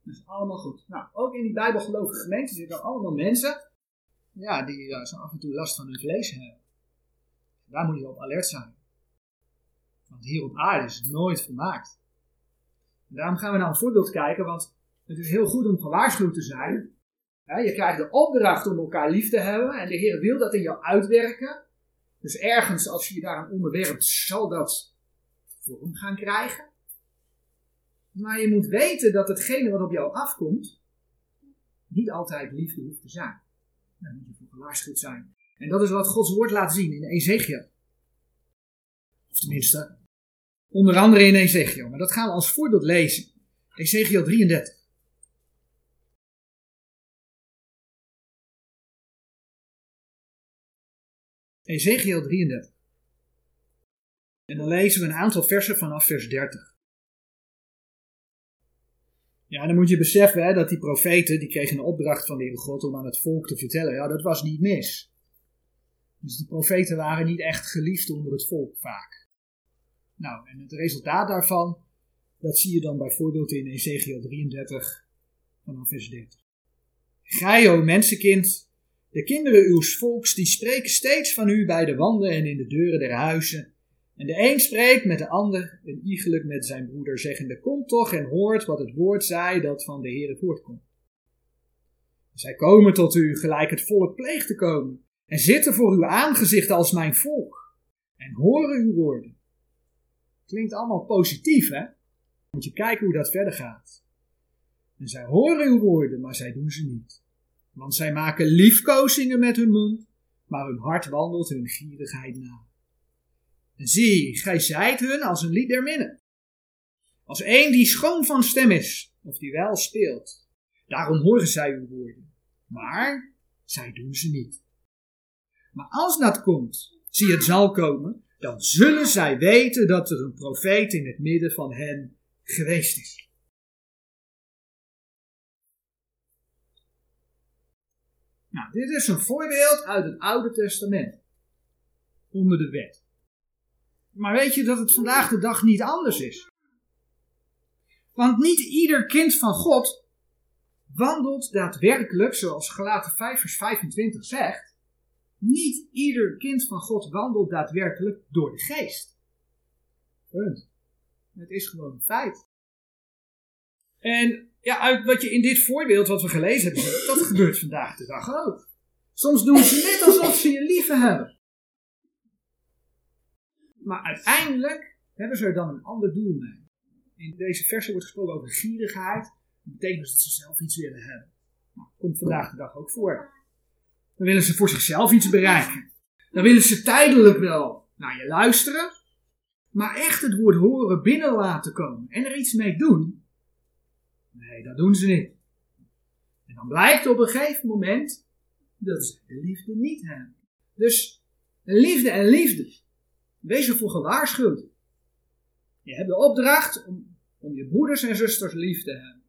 Dat is allemaal goed. Nou, ook in die bijbelgelovige gemeente zitten allemaal mensen. Ja, die uh, zo af en toe last van hun vlees hebben. Daar moet je op alert zijn. Want hier op aarde is het nooit volmaakt. Daarom gaan we naar een voorbeeld kijken, want het is heel goed om gewaarschuwd te zijn. je krijgt de opdracht om elkaar lief te hebben en de Heer wil dat in jou uitwerken. Dus ergens, als je je daaraan onderwerpt, zal dat vorm gaan krijgen. Maar je moet weten dat hetgene wat op jou afkomt, niet altijd liefde hoeft te zijn. Daar moet je voor gewaarschuwd zijn. En dat is wat Gods woord laat zien in Ezekiel. Of tenminste, onder andere in Ezekiel. Maar dat gaan we als voorbeeld lezen. Ezekiel 33. Ezekiel 33. En dan lezen we een aantal versen vanaf vers 30. Ja, dan moet je beseffen hè, dat die profeten, die kregen een opdracht van de Heere God om aan het volk te vertellen. Ja, dat was niet mis. Dus die profeten waren niet echt geliefd onder het volk vaak. Nou, en het resultaat daarvan, dat zie je dan bijvoorbeeld in Ezekiel 33 vanaf vers 30. Gij, o mensenkind, de kinderen uws volks, die spreken steeds van u bij de wanden en in de deuren der huizen en de een spreekt met de ander en iegelijk met zijn broeder, zeggende: Kom toch en hoort wat het woord zei dat van de Heere voortkomt. Zij komen tot u gelijk het volk pleegt te komen, en zitten voor uw aangezicht als mijn volk, en horen uw woorden. Klinkt allemaal positief, hè? Moet je kijken hoe dat verder gaat. En zij horen uw woorden, maar zij doen ze niet. Want zij maken liefkozingen met hun mond, maar hun hart wandelt hun gierigheid na. En zie, gij zijt hun als een lied der minnen. Als een die schoon van stem is, of die wel speelt. Daarom horen zij uw woorden. Maar zij doen ze niet. Maar als dat komt, zie het zal komen, dan zullen zij weten dat er een profeet in het midden van hen geweest is. Nou, dit is een voorbeeld uit het Oude Testament. Onder de wet. Maar weet je dat het vandaag de dag niet anders is? Want niet ieder kind van God wandelt daadwerkelijk, zoals Galaten 5 vers 25 zegt, niet ieder kind van God wandelt daadwerkelijk door de geest. Punt. Het is gewoon een feit. En ja, uit wat je in dit voorbeeld wat we gelezen hebben, dat gebeurt vandaag de dag ook. Soms doen ze net alsof ze je lief hebben. Maar uiteindelijk hebben ze er dan een ander doel mee. In deze versen wordt gesproken over gierigheid. Dat betekent dus dat ze zelf iets willen hebben. Nou, komt vandaag de dag ook voor. Dan willen ze voor zichzelf iets bereiken. Dan willen ze tijdelijk wel naar je luisteren. Maar echt het woord horen binnen laten komen en er iets mee doen. Nee, dat doen ze niet. En dan blijkt op een gegeven moment dat ze de liefde niet hebben. Dus liefde en liefde. Wees ervoor gewaarschuwd. Je hebt de opdracht om, om je broeders en zusters lief te hebben.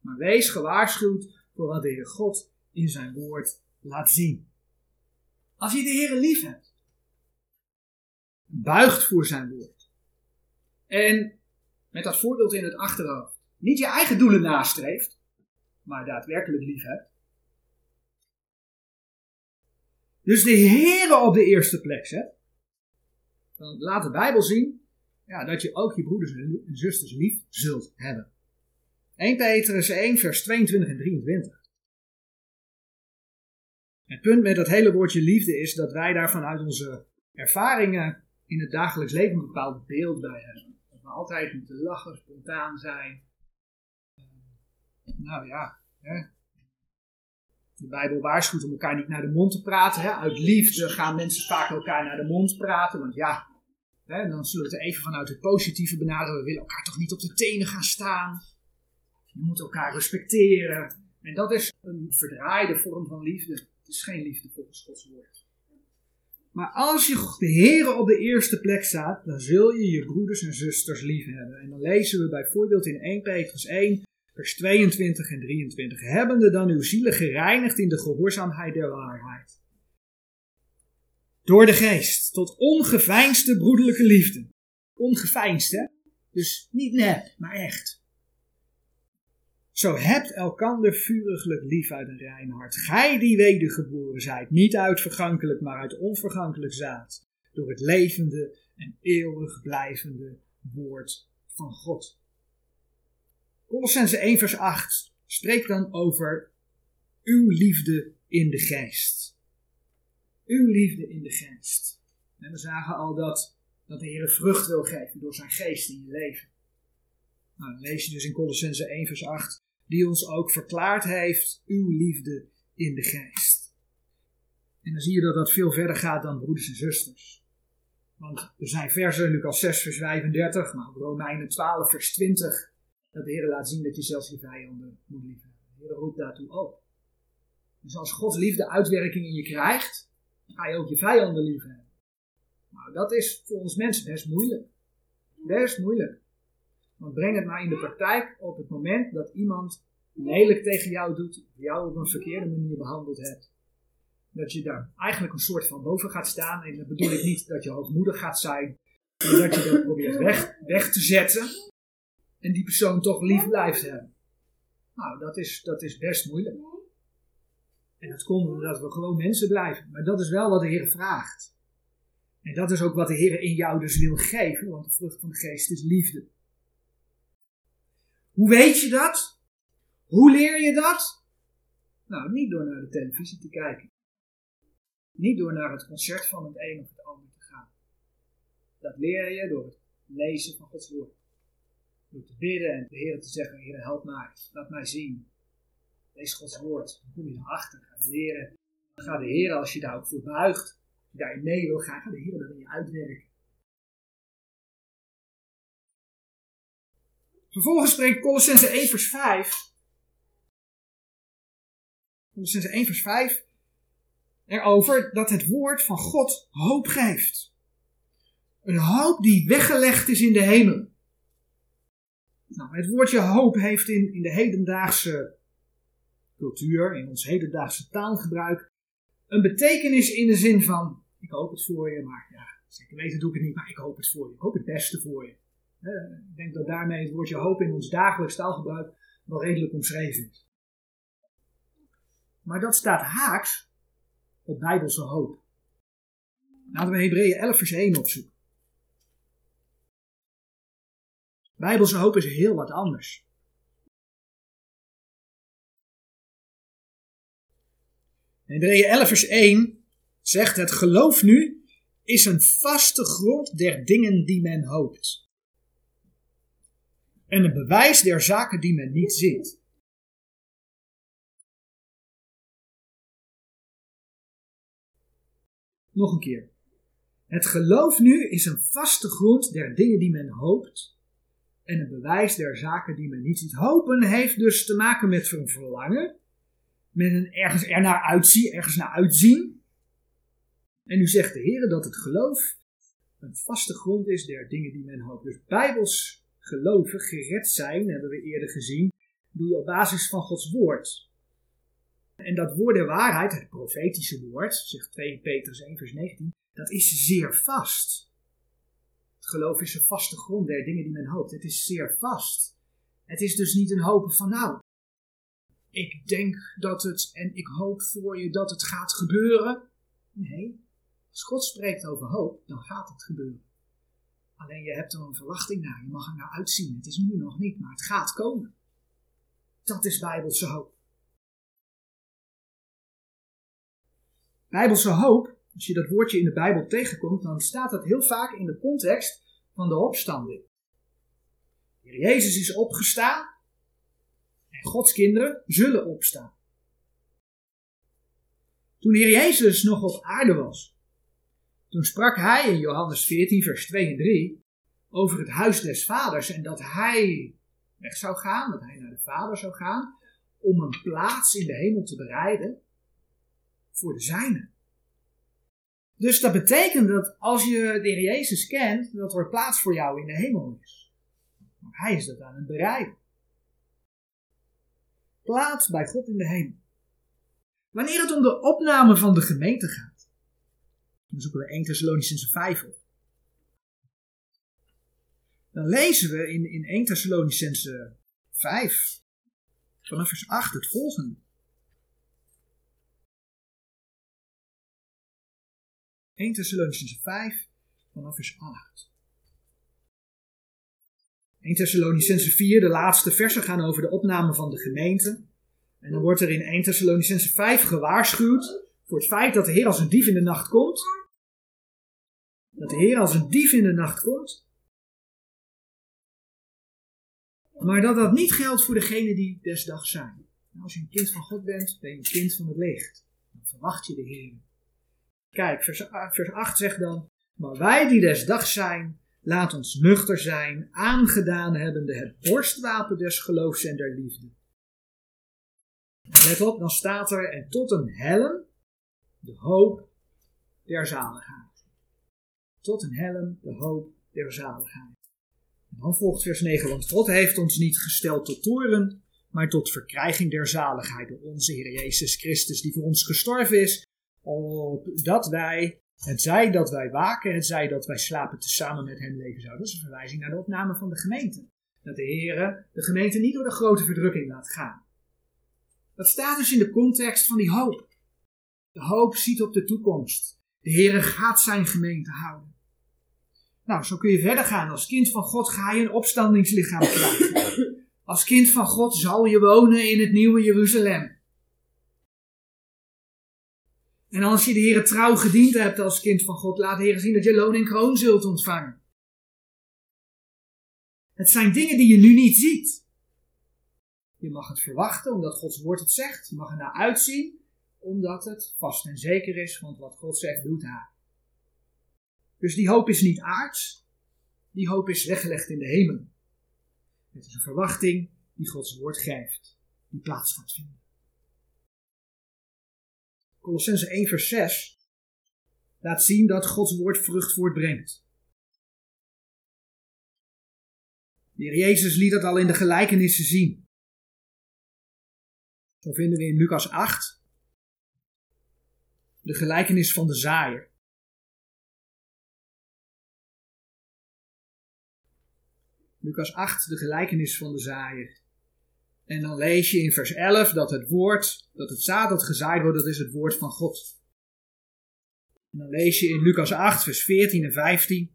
Maar wees gewaarschuwd voor wat de Heer God in zijn woord laat zien. Als je de Heer lief hebt, buigt voor zijn woord. En met dat voorbeeld in het achterhoofd, niet je eigen doelen nastreeft, maar daadwerkelijk lief hebt. Dus de Heer op de eerste plek zet. Dan laat de Bijbel zien ja, dat je ook je broeders en zusters lief zult hebben. 1 Petrus 1, vers 22 en 23. Het punt met dat hele woordje liefde is dat wij daar vanuit onze ervaringen in het dagelijks leven een bepaald beeld bij hebben. Dat we altijd moeten lachen, spontaan zijn. Nou ja, hè. de Bijbel waarschuwt om elkaar niet naar de mond te praten. Hè. Uit liefde gaan mensen vaak elkaar naar de mond praten. Want ja, hè, dan zullen we het even vanuit het positieve benaderen. We willen elkaar toch niet op de tenen gaan staan. Je moet elkaar respecteren. En dat is een verdraaide vorm van liefde is geen liefde volgens Gods woord. Maar als je de Heer op de eerste plek staat, dan zul je je broeders en zusters lief hebben. En dan lezen we bijvoorbeeld in 1 Petrus 1, vers 22 en 23. Hebbende dan uw zielen gereinigd in de gehoorzaamheid der waarheid. Door de geest, tot ongeveinsde broederlijke liefde. Ongeveinsd, hè? Dus niet nep, maar echt. Zo hebt elkander vuriglijk lief uit een rein hart. Gij die wedergeboren zijt, niet uit vergankelijk, maar uit onvergankelijk zaad. Door het levende en eeuwig blijvende woord van God. Colossense 1 vers 8 spreekt dan over uw liefde in de geest. Uw liefde in de geest. En we zagen al dat, dat de Heer vrucht wil geven door zijn geest in je leven. Nou, dan lees je dus in Colossense 1 vers 8 die ons ook verklaard heeft uw liefde in de geest. En dan zie je dat dat veel verder gaat dan broeders en zusters. Want er zijn versen, Lucas 6 vers 35, maar ook Romeinen 12 vers 20, dat de Heer laat zien dat je zelfs je vijanden moet liefhebben. De Heer roept daartoe ook. Dus als Gods liefde uitwerking in je krijgt, ga je ook je vijanden liefhebben. Nou, dat is voor ons mensen best moeilijk. Best moeilijk. Want breng het maar in de praktijk op het moment dat iemand lelijk tegen jou doet, jou op een verkeerde manier behandeld hebt. Dat je daar eigenlijk een soort van boven gaat staan. En dat bedoel ik niet dat je hoogmoedig gaat zijn, maar dat je dat probeert weg, weg te zetten. En die persoon toch lief blijft hebben. Nou, dat is, dat is best moeilijk. En dat komt omdat we gewoon mensen blijven. Maar dat is wel wat de Heer vraagt. En dat is ook wat de Heer in jou dus wil geven, want de vrucht van de geest is liefde. Hoe weet je dat? Hoe leer je dat? Nou, niet door naar de televisie te kijken. Niet door naar het concert van het een of het ander te gaan. Dat leer je door het lezen van Gods woord. Door te bidden en de Heer te zeggen, Heer help mij, laat mij zien. Lees Gods woord, dan kom je erachter, ga leren. Dan gaat de Heer, als je daar ook voor buigt, als je daarin mee wil gaan, gaat de Heer dat in je uitwerken. Vervolgens spreekt Colossense 1 vers 5. Colossense 1 vers 5 erover dat het woord van God hoop geeft. Een hoop die weggelegd is in de hemel. Nou, het woordje hoop heeft in, in de hedendaagse cultuur, in ons hedendaagse taalgebruik, een betekenis in de zin van: ik hoop het voor je, maar ja, Zeker weten doe ik het niet, maar ik hoop het voor je. Ik hoop het beste voor je. Ik denk dat daarmee het woordje hoop in ons dagelijks taalgebruik wel redelijk omschreven is. Maar dat staat haaks op bijbelse hoop. Laten we Hebreeën 11 vers 1 opzoeken. Bijbelse hoop is heel wat anders. Hebreeën 11 vers 1 zegt het geloof nu is een vaste grond der dingen die men hoopt. En een bewijs der zaken die men niet ziet. Nog een keer. Het geloof nu is een vaste grond der dingen die men hoopt en een bewijs der zaken die men niet ziet. Hopen heeft dus te maken met een verlangen, met een ergens ernaar uitzien, ergens naar uitzien. En nu zegt de Heer dat het geloof een vaste grond is der dingen die men hoopt. Dus bijbels geloven, gered zijn, hebben we eerder gezien, doe je op basis van Gods woord. En dat woord der waarheid, het profetische woord, zegt 2 Petrus 1 vers 19, dat is zeer vast. Het geloof is een vaste grond der dingen die men hoopt. Het is zeer vast. Het is dus niet een hopen van nou, ik denk dat het en ik hoop voor je dat het gaat gebeuren. Nee, als God spreekt over hoop, dan gaat het gebeuren. Alleen je hebt er een verwachting naar, je mag er naar uitzien. Het is nu nog niet, maar het gaat komen. Dat is bijbelse hoop. Bijbelse hoop, als je dat woordje in de Bijbel tegenkomt, dan staat dat heel vaak in de context van de opstanding. Heer Jezus is opgestaan en Gods kinderen zullen opstaan. Toen Heer Jezus nog op aarde was, toen sprak hij in Johannes 14, vers 2 en 3 over het huis des vaders en dat hij weg zou gaan, dat hij naar de vader zou gaan, om een plaats in de hemel te bereiden voor de zijne. Dus dat betekent dat als je de Jezus kent, dat er plaats voor jou in de hemel is. Maar hij is dat aan het bereiden. Plaats bij God in de hemel. Wanneer het om de opname van de gemeente gaat, dan zoeken we 1 Thessalonicense 5 op. Dan lezen we in, in 1 Thessalonicense 5 vanaf vers 8 het volgende. 1 Thessalonicense 5 vanaf vers 8. 1 Thessalonicense 4, de laatste versen gaan over de opname van de gemeente. En dan wordt er in 1 Thessalonicense 5 gewaarschuwd voor het feit dat de Heer als een dief in de nacht komt. Dat de Heer als een dief in de nacht komt. Maar dat dat niet geldt voor degenen die desdag zijn. Nou, als je een kind van God bent, ben je een kind van het licht. Dan verwacht je de Heer. Kijk, vers, vers 8 zegt dan: Maar wij die des dag zijn, laat ons nuchter zijn, aangedaan hebbende het borstwapen des geloofs en der liefde. Let op, dan staat er: En tot een helm, de hoop der zaligheid. Tot een helm, de hoop der zaligheid. En dan volgt vers 9: Want God heeft ons niet gesteld tot toren, maar tot verkrijging der zaligheid door onze Heer Jezus Christus, die voor ons gestorven is opdat wij, het zij dat wij waken, het zij dat wij slapen, tezamen met hem leven zouden. Dat is een verwijzing naar de opname van de gemeente. Dat de Heer de gemeente niet door de grote verdrukking laat gaan. Dat staat dus in de context van die hoop. De hoop ziet op de toekomst. De Heer gaat zijn gemeente houden. Nou, zo kun je verder gaan. Als kind van God ga je een opstandingslichaam krijgen. Als kind van God zal je wonen in het nieuwe Jeruzalem. En als je de Heer trouw gediend hebt als kind van God, laat de Heer zien dat je loon en kroon zult ontvangen. Het zijn dingen die je nu niet ziet. Je mag het verwachten omdat Gods woord het zegt. Je mag er naar uitzien omdat het vast en zeker is, want wat God zegt doet hij. Dus die hoop is niet aards, die hoop is weggelegd in de hemel. Het is een verwachting die Gods woord geeft, die plaats gaat vinden. Colossense 1 vers 6 laat zien dat Gods woord vrucht voortbrengt. De heer Jezus liet dat al in de gelijkenissen zien. Zo vinden we in Lucas 8 de gelijkenis van de zaaier. Lucas 8, de gelijkenis van de zaaier. En dan lees je in vers 11 dat het woord, dat het zaad dat gezaaid wordt, dat is het woord van God. En dan lees je in Lucas 8, vers 14 en 15.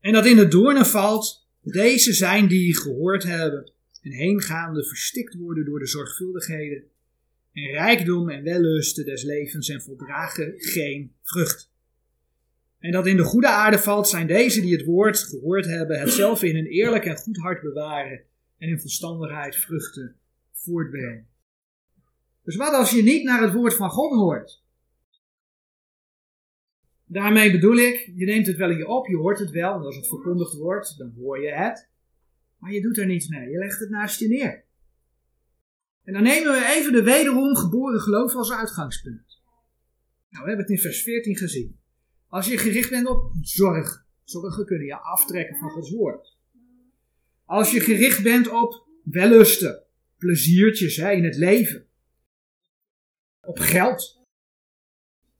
En dat in de doornen valt, deze zijn die gehoord hebben en heengaande verstikt worden door de zorgvuldigheden en rijkdom en wellusten des levens en voldragen geen vrucht. En dat in de goede aarde valt, zijn deze die het woord gehoord hebben, het zelf in een eerlijk en goed hart bewaren en in verstandigheid vruchten voortbrengen. Dus wat als je niet naar het woord van God hoort? Daarmee bedoel ik, je neemt het wel in je op, je hoort het wel, en als het verkondigd wordt, dan hoor je het. Maar je doet er niets mee, je legt het naast je neer. En dan nemen we even de wederom geboren geloof als uitgangspunt. Nou, we hebben het in vers 14 gezien. Als je gericht bent op zorg, zorgen kunnen je aftrekken van Gods woord. Als je gericht bent op wellusten, pleziertjes hè, in het leven, op geld.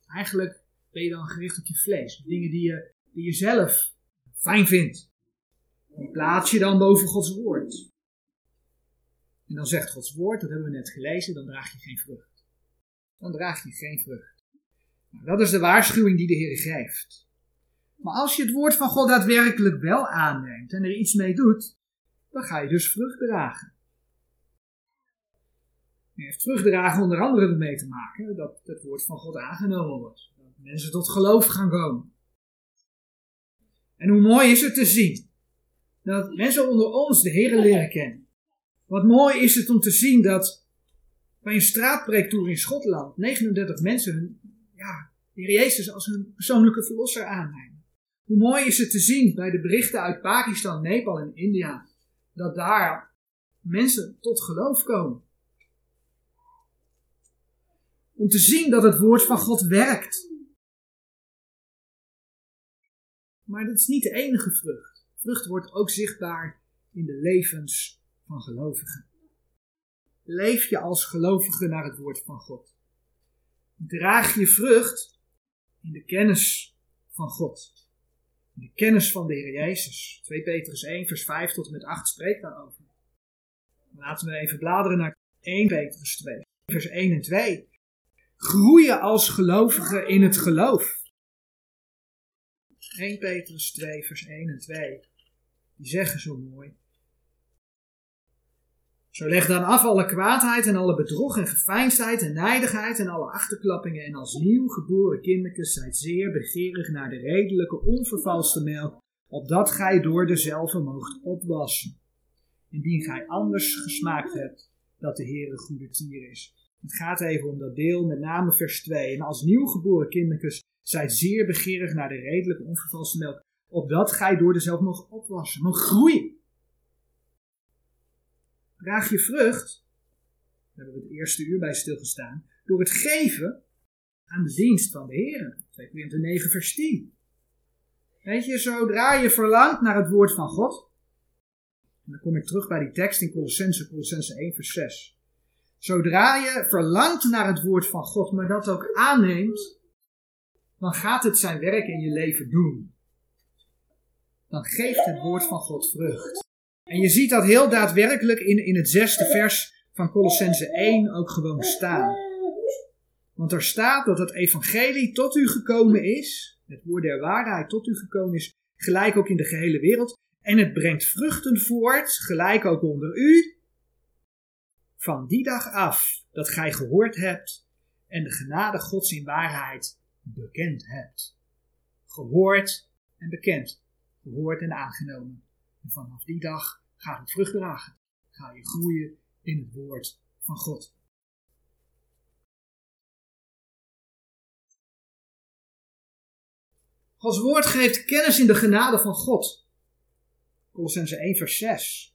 Eigenlijk ben je dan gericht op je vlees, dingen die je, die je zelf fijn vindt. Die plaats je dan boven Gods woord. En dan zegt Gods woord, dat hebben we net gelezen, dan draag je geen vrucht. Dan draag je geen vrucht. Dat is de waarschuwing die de Heer geeft. Maar als je het woord van God daadwerkelijk wel aanneemt en er iets mee doet, dan ga je dus vrucht dragen. Je heeft vruchtdragen onder andere ermee te maken dat het woord van God aangenomen wordt. Dat mensen tot geloof gaan komen. En hoe mooi is het te zien dat mensen onder ons de Heer leren kennen. Wat mooi is het om te zien dat bij een straatpreektoer in Schotland 39 mensen hun, ja, de Heer Jezus als hun persoonlijke verlosser aannemen. Hoe mooi is het te zien bij de berichten uit Pakistan, Nepal en India, dat daar mensen tot geloof komen. Om te zien dat het woord van God werkt. Maar dat is niet de enige vrucht. Vrucht wordt ook zichtbaar in de levens van gelovigen. Leef je als gelovige naar het woord van God. Draag je vrucht in de kennis van God. In de kennis van de Heer Jezus. 2 Petrus 1, vers 5 tot en met 8 spreekt daarover. Laten we even bladeren naar 1 Petrus 2, vers 1 en 2. Groeien als gelovigen in het geloof. 1 Petrus 2, vers 1 en 2. Die zeggen zo mooi. Zo leg dan af alle kwaadheid en alle bedrog en geveinsdheid en nijdigheid en alle achterklappingen en als nieuw geboren kindertjes zijt zeer begeerig naar de redelijke onvervalste melk, opdat gij door dezelfde moogt opwassen. Indien gij anders gesmaakt hebt dat de Heer een goede tier is. Het gaat even om dat deel, met name vers 2. En als nieuw geboren kindertjes zijt zeer begeerig naar de redelijke onvervalste melk, opdat gij door dezelfde moogt opwassen, mag groeien draag je vrucht, daar hebben we het eerste uur bij stilgestaan, door het geven aan de dienst van de Heer. 2 Korinther 9 vers 10. Weet je, zodra je verlangt naar het woord van God, en dan kom ik terug bij die tekst in Colossense, Colossense 1 vers 6. Zodra je verlangt naar het woord van God, maar dat ook aanneemt, dan gaat het zijn werk in je leven doen. Dan geeft het woord van God vrucht. En je ziet dat heel daadwerkelijk in, in het zesde vers van Colossense 1 ook gewoon staan. Want er staat dat het evangelie tot u gekomen is, het woord der waarheid tot u gekomen is, gelijk ook in de gehele wereld. En het brengt vruchten voort, gelijk ook onder u, van die dag af dat gij gehoord hebt en de genade Gods in waarheid bekend hebt. Gehoord en bekend, gehoord en aangenomen. En vanaf die dag gaat het vrucht dragen. Ga je groeien in het woord van God. Gods woord geeft kennis in de genade van God. Colossense 1 vers 6.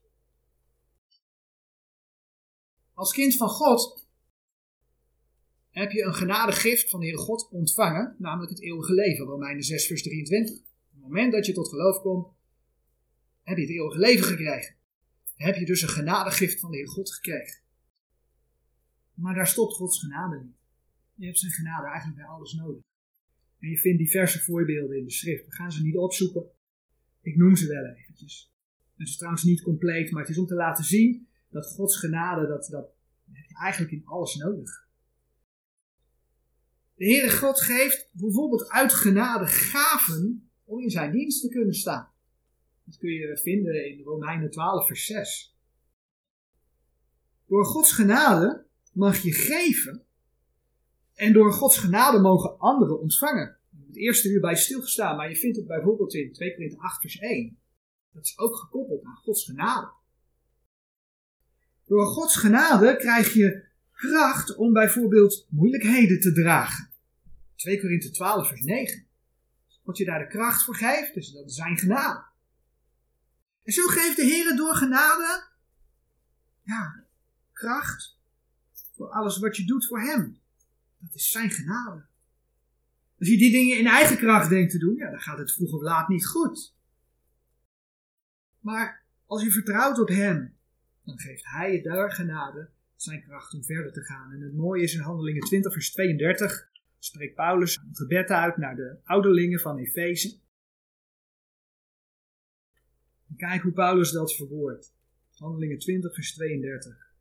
Als kind van God heb je een genadegift van de Heer God ontvangen, namelijk het eeuwige leven. Romeinen 6 vers 23. Op het moment dat je tot geloof komt, heb je het eeuwige leven gekregen. Heb je dus een genadegift van de Heer God gekregen. Maar daar stopt Gods genade niet. Je hebt zijn genade eigenlijk bij alles nodig. En je vindt diverse voorbeelden in de schrift. We gaan ze niet opzoeken. Ik noem ze wel eventjes. Het is trouwens niet compleet, maar het is om te laten zien dat Gods genade, dat, dat heb je eigenlijk in alles nodig. De Heere God geeft bijvoorbeeld uit genade gaven om in zijn dienst te kunnen staan. Dat kun je vinden in Romeinen 12, vers 6. Door Gods genade mag je geven en door Gods genade mogen anderen ontvangen. Het eerste uur bij stilgestaan, maar je vindt het bijvoorbeeld in 2 Korinther 8 vers 1. Dat is ook gekoppeld aan Gods genade. Door Gods genade krijg je kracht om bijvoorbeeld moeilijkheden te dragen. 2 Korinther 12 vers 9. Wat je daar de kracht voor geeft, dus dat is zijn genade. En zo geeft de Heer door genade ja, kracht voor alles wat je doet voor Hem. Dat is zijn genade. Als je die dingen in eigen kracht denkt te doen, ja, dan gaat het vroeg of laat niet goed. Maar als je vertrouwt op Hem, dan geeft Hij je daar genade, zijn kracht om verder te gaan. En het mooie is in Handelingen 20, vers 32, spreekt Paulus een gebed uit naar de ouderlingen van Efeze. Kijk hoe Paulus dat verwoordt. Handelingen 20, vers 32.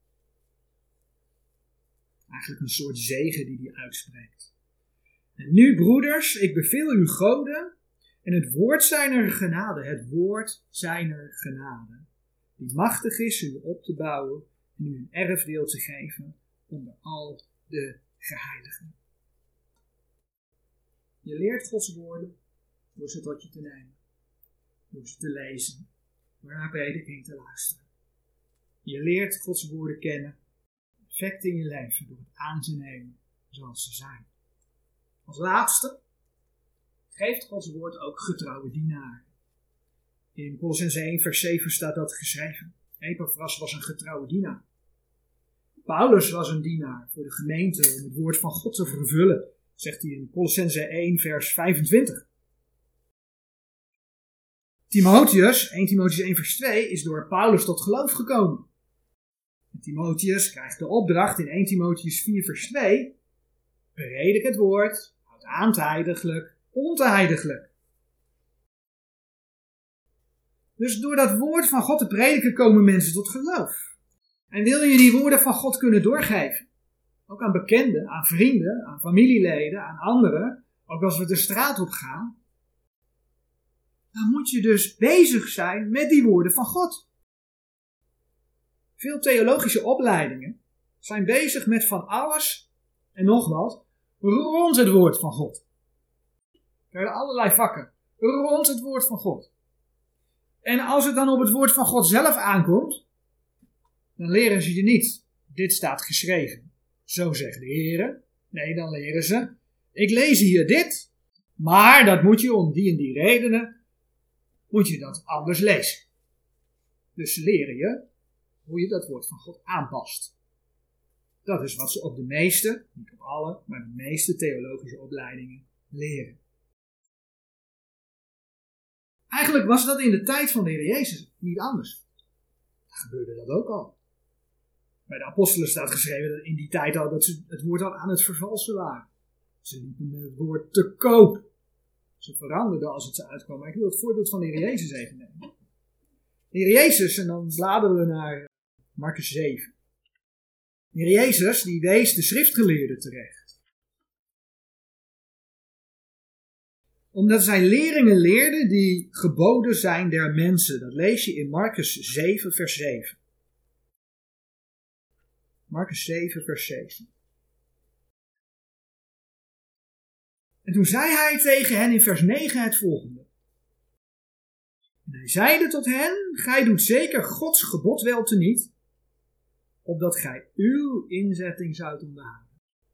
Eigenlijk een soort zegen die hij uitspreekt. En nu, broeders, ik beveel u goden en het woord zijner genade, het woord zijner genade, die machtig is u op te bouwen en u een erfdeel te geven onder al de geheiligen. Je leert Gods woorden door ze tot je te nemen, door ze te lezen, naar prediking te luisteren. Je leert Gods woorden kennen effect in je leven door het aan te nemen zoals ze zijn. Als laatste geeft Gods woord ook getrouwe dienaren. In Colossense 1 vers 7 staat dat geschreven. Epaphras was een getrouwe dienaar. Paulus was een dienaar voor de gemeente om het woord van God te vervullen, zegt hij in Colossense 1 vers 25. Timotheus, 1 Timotheus 1 vers 2, is door Paulus tot geloof gekomen. Timotheus krijgt de opdracht in 1 Timotheus 4 vers 2. Predik het woord, houd aan te heiliglijk, onteheiliglijk. Dus door dat woord van God te prediken komen mensen tot geloof. En wil je die woorden van God kunnen doorgeven? Ook aan bekenden, aan vrienden, aan familieleden, aan anderen. Ook als we de straat op gaan. Dan moet je dus bezig zijn met die woorden van God. Veel theologische opleidingen zijn bezig met van alles en nog wat rond het woord van God. Er zijn allerlei vakken rond het woord van God. En als het dan op het woord van God zelf aankomt, dan leren ze je niet. Dit staat geschreven. Zo zegt de Heer. Nee, dan leren ze. Ik lees hier dit, maar dat moet je om die en die redenen, moet je dat anders lezen. Dus ze leren je hoe je dat woord van God aanpast. Dat is wat ze op de meeste, niet op alle, maar de meeste theologische opleidingen leren. Eigenlijk was dat in de tijd van de Heer Jezus niet anders. Dat gebeurde dat ook al. Bij de apostelen staat geschreven dat in die tijd al dat ze het woord al aan het vervalsen waren. Ze liepen met het woord te koop. Ze veranderden als het ze uitkwam. Maar ik wil het voorbeeld van de Heer Jezus even nemen. De Heer Jezus, en dan bladeren we naar Marcus 7. De Heer Jezus die wees de schriftgeleerden terecht. Omdat zij leringen leerden die geboden zijn der mensen. Dat lees je in Marcus 7, vers 7. Marcus 7, vers 7. En toen zei hij tegen hen in vers 9 het volgende. En hij zeide tot hen, gij doet zeker Gods gebod wel teniet, opdat gij uw inzetting zoudt onderhouden.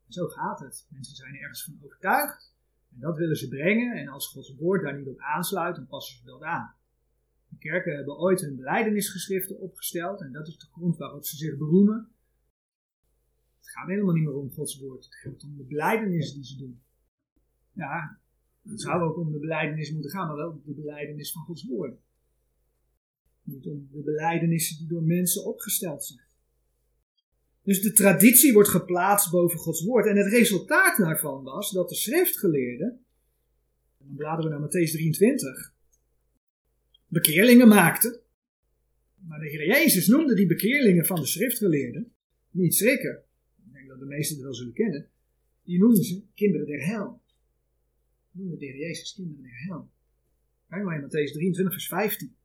Zo gaat het. Mensen zijn ergens van overtuigd en dat willen ze brengen en als Gods woord daar niet op aansluit, dan passen ze dat aan. De kerken hebben ooit hun beleidenisgeschriften opgesteld en dat is de grond waarop ze zich beroemen. Het gaat helemaal niet meer om Gods woord, het gaat om de beleidenis die ze doen. Ja, het zou ook om de beleidenis moeten gaan, maar wel om de beleidenis van Gods woord. Niet om de beleidenissen die door mensen opgesteld zijn. Dus de traditie wordt geplaatst boven Gods woord. En het resultaat daarvan was dat de schriftgeleerden, en dan bladeren we naar Matthäus 23, bekeerlingen maakte. Maar de Heer Jezus noemde die bekeerlingen van de schriftgeleerden niet schrikken. Ik denk dat de meesten het wel zullen kennen. Die noemden ze kinderen der hel. Noemde de Heer Jezus kinderen der hel. Kijk maar in Matthäus 23 vers 15.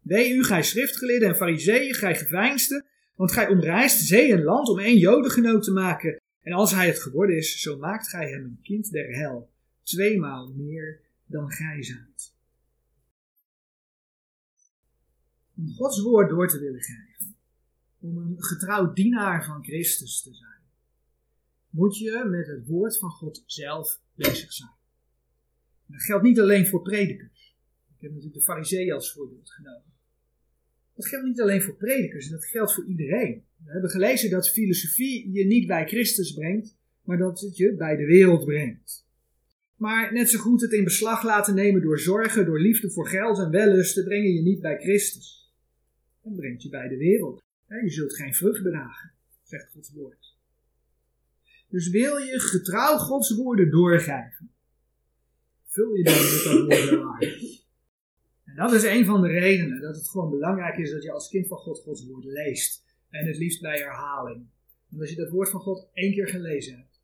Wee u, gij schriftgeleerden en fariseeën, gij geveinsden, want gij omreist zee en land om één jodengenoot te maken. En als hij het geworden is, zo maakt gij hem een kind der hel, tweemaal meer dan gij zijt. Om Gods woord door te willen geven, om een getrouw dienaar van Christus te zijn, moet je met het woord van God zelf bezig zijn. Dat geldt niet alleen voor predikers. Ik heb natuurlijk de fariseeën als voorbeeld genomen. Dat geldt niet alleen voor predikers, dat geldt voor iedereen. We hebben gelezen dat filosofie je niet bij Christus brengt, maar dat het je bij de wereld brengt. Maar net zo goed het in beslag laten nemen door zorgen, door liefde voor geld en wellusten, brengen je niet bij Christus. Dat brengt je bij de wereld. Je zult geen vrucht dragen, zegt Gods woord. Dus wil je getrouw Gods woorden doorgeven, vul je dan met dat woord waarheid. En dat is een van de redenen dat het gewoon belangrijk is dat je als kind van God Gods woord leest. En het liefst bij herhaling. Want als je dat woord van God één keer gelezen hebt,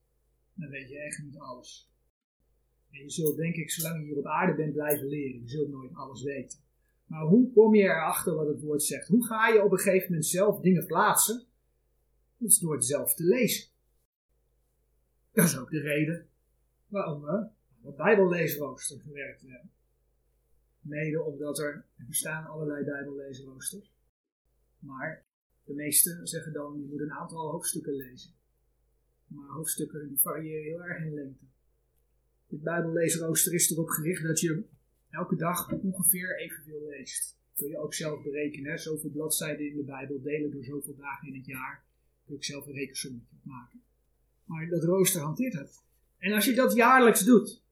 dan weet je echt niet alles. En je zult denk ik, zolang je hier op aarde bent, blijven leren. Je zult nooit alles weten. Maar hoe kom je erachter wat het woord zegt? Hoe ga je op een gegeven moment zelf dingen plaatsen? Dat is door het zelf te lezen. Dat is ook de reden waarom we op Bijbelleesrooster gewerkt hebben. Mede omdat er, er bestaan allerlei bijbellezenroosters. Maar de meesten zeggen dan, je moet een aantal hoofdstukken lezen. Maar hoofdstukken die variëren heel erg in lengte. Dit bijbellezenrooster is erop gericht dat je elke dag ongeveer evenveel leest. Kun je ook zelf berekenen. Hè? Zoveel bladzijden in de Bijbel delen door zoveel dagen in het jaar. Kun je zelf een rekensommetje maken. Maar dat rooster hanteert het. En als je dat jaarlijks doet,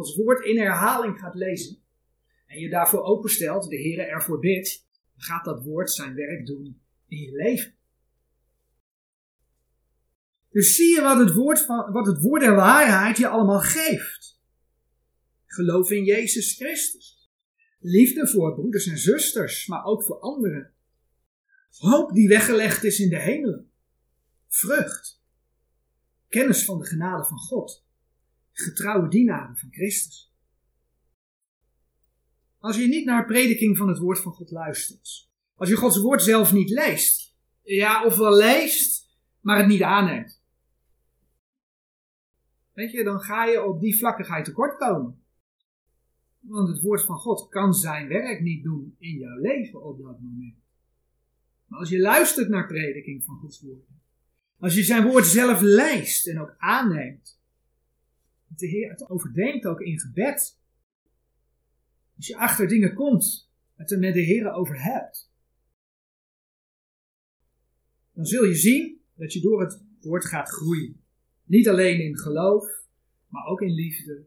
Gods woord in herhaling gaat lezen, en je daarvoor openstelt, de Heer ervoor bidt, gaat dat woord zijn werk doen in je leven. Dus zie je wat het woord, van, wat het woord der waarheid je allemaal geeft. Geloof in Jezus Christus. Liefde voor broeders en zusters, maar ook voor anderen. Hoop die weggelegd is in de hemelen. Vrucht. Kennis van de genade van God. Getrouwe dienaren van Christus. Als je niet naar prediking van het woord van God luistert. Als je Gods woord zelf niet leest. Ja, of wel leest, maar het niet aanneemt. Weet je, dan ga je op die vlakkigheid tekort komen. Want het woord van God kan zijn werk niet doen in jouw leven op dat moment. Maar als je luistert naar prediking van Gods woord. Als je zijn woord zelf leest en ook aanneemt. De Heer het overdenkt ook in gebed. Als je achter dingen komt, het er met de Heer over hebt, dan zul je zien dat je door het woord gaat groeien. Niet alleen in geloof, maar ook in liefde,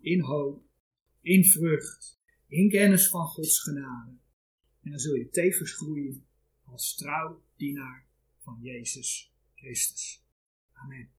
in hoop, in vrucht, in kennis van Gods genade. En dan zul je tevens groeien als trouw dienaar van Jezus Christus. Amen.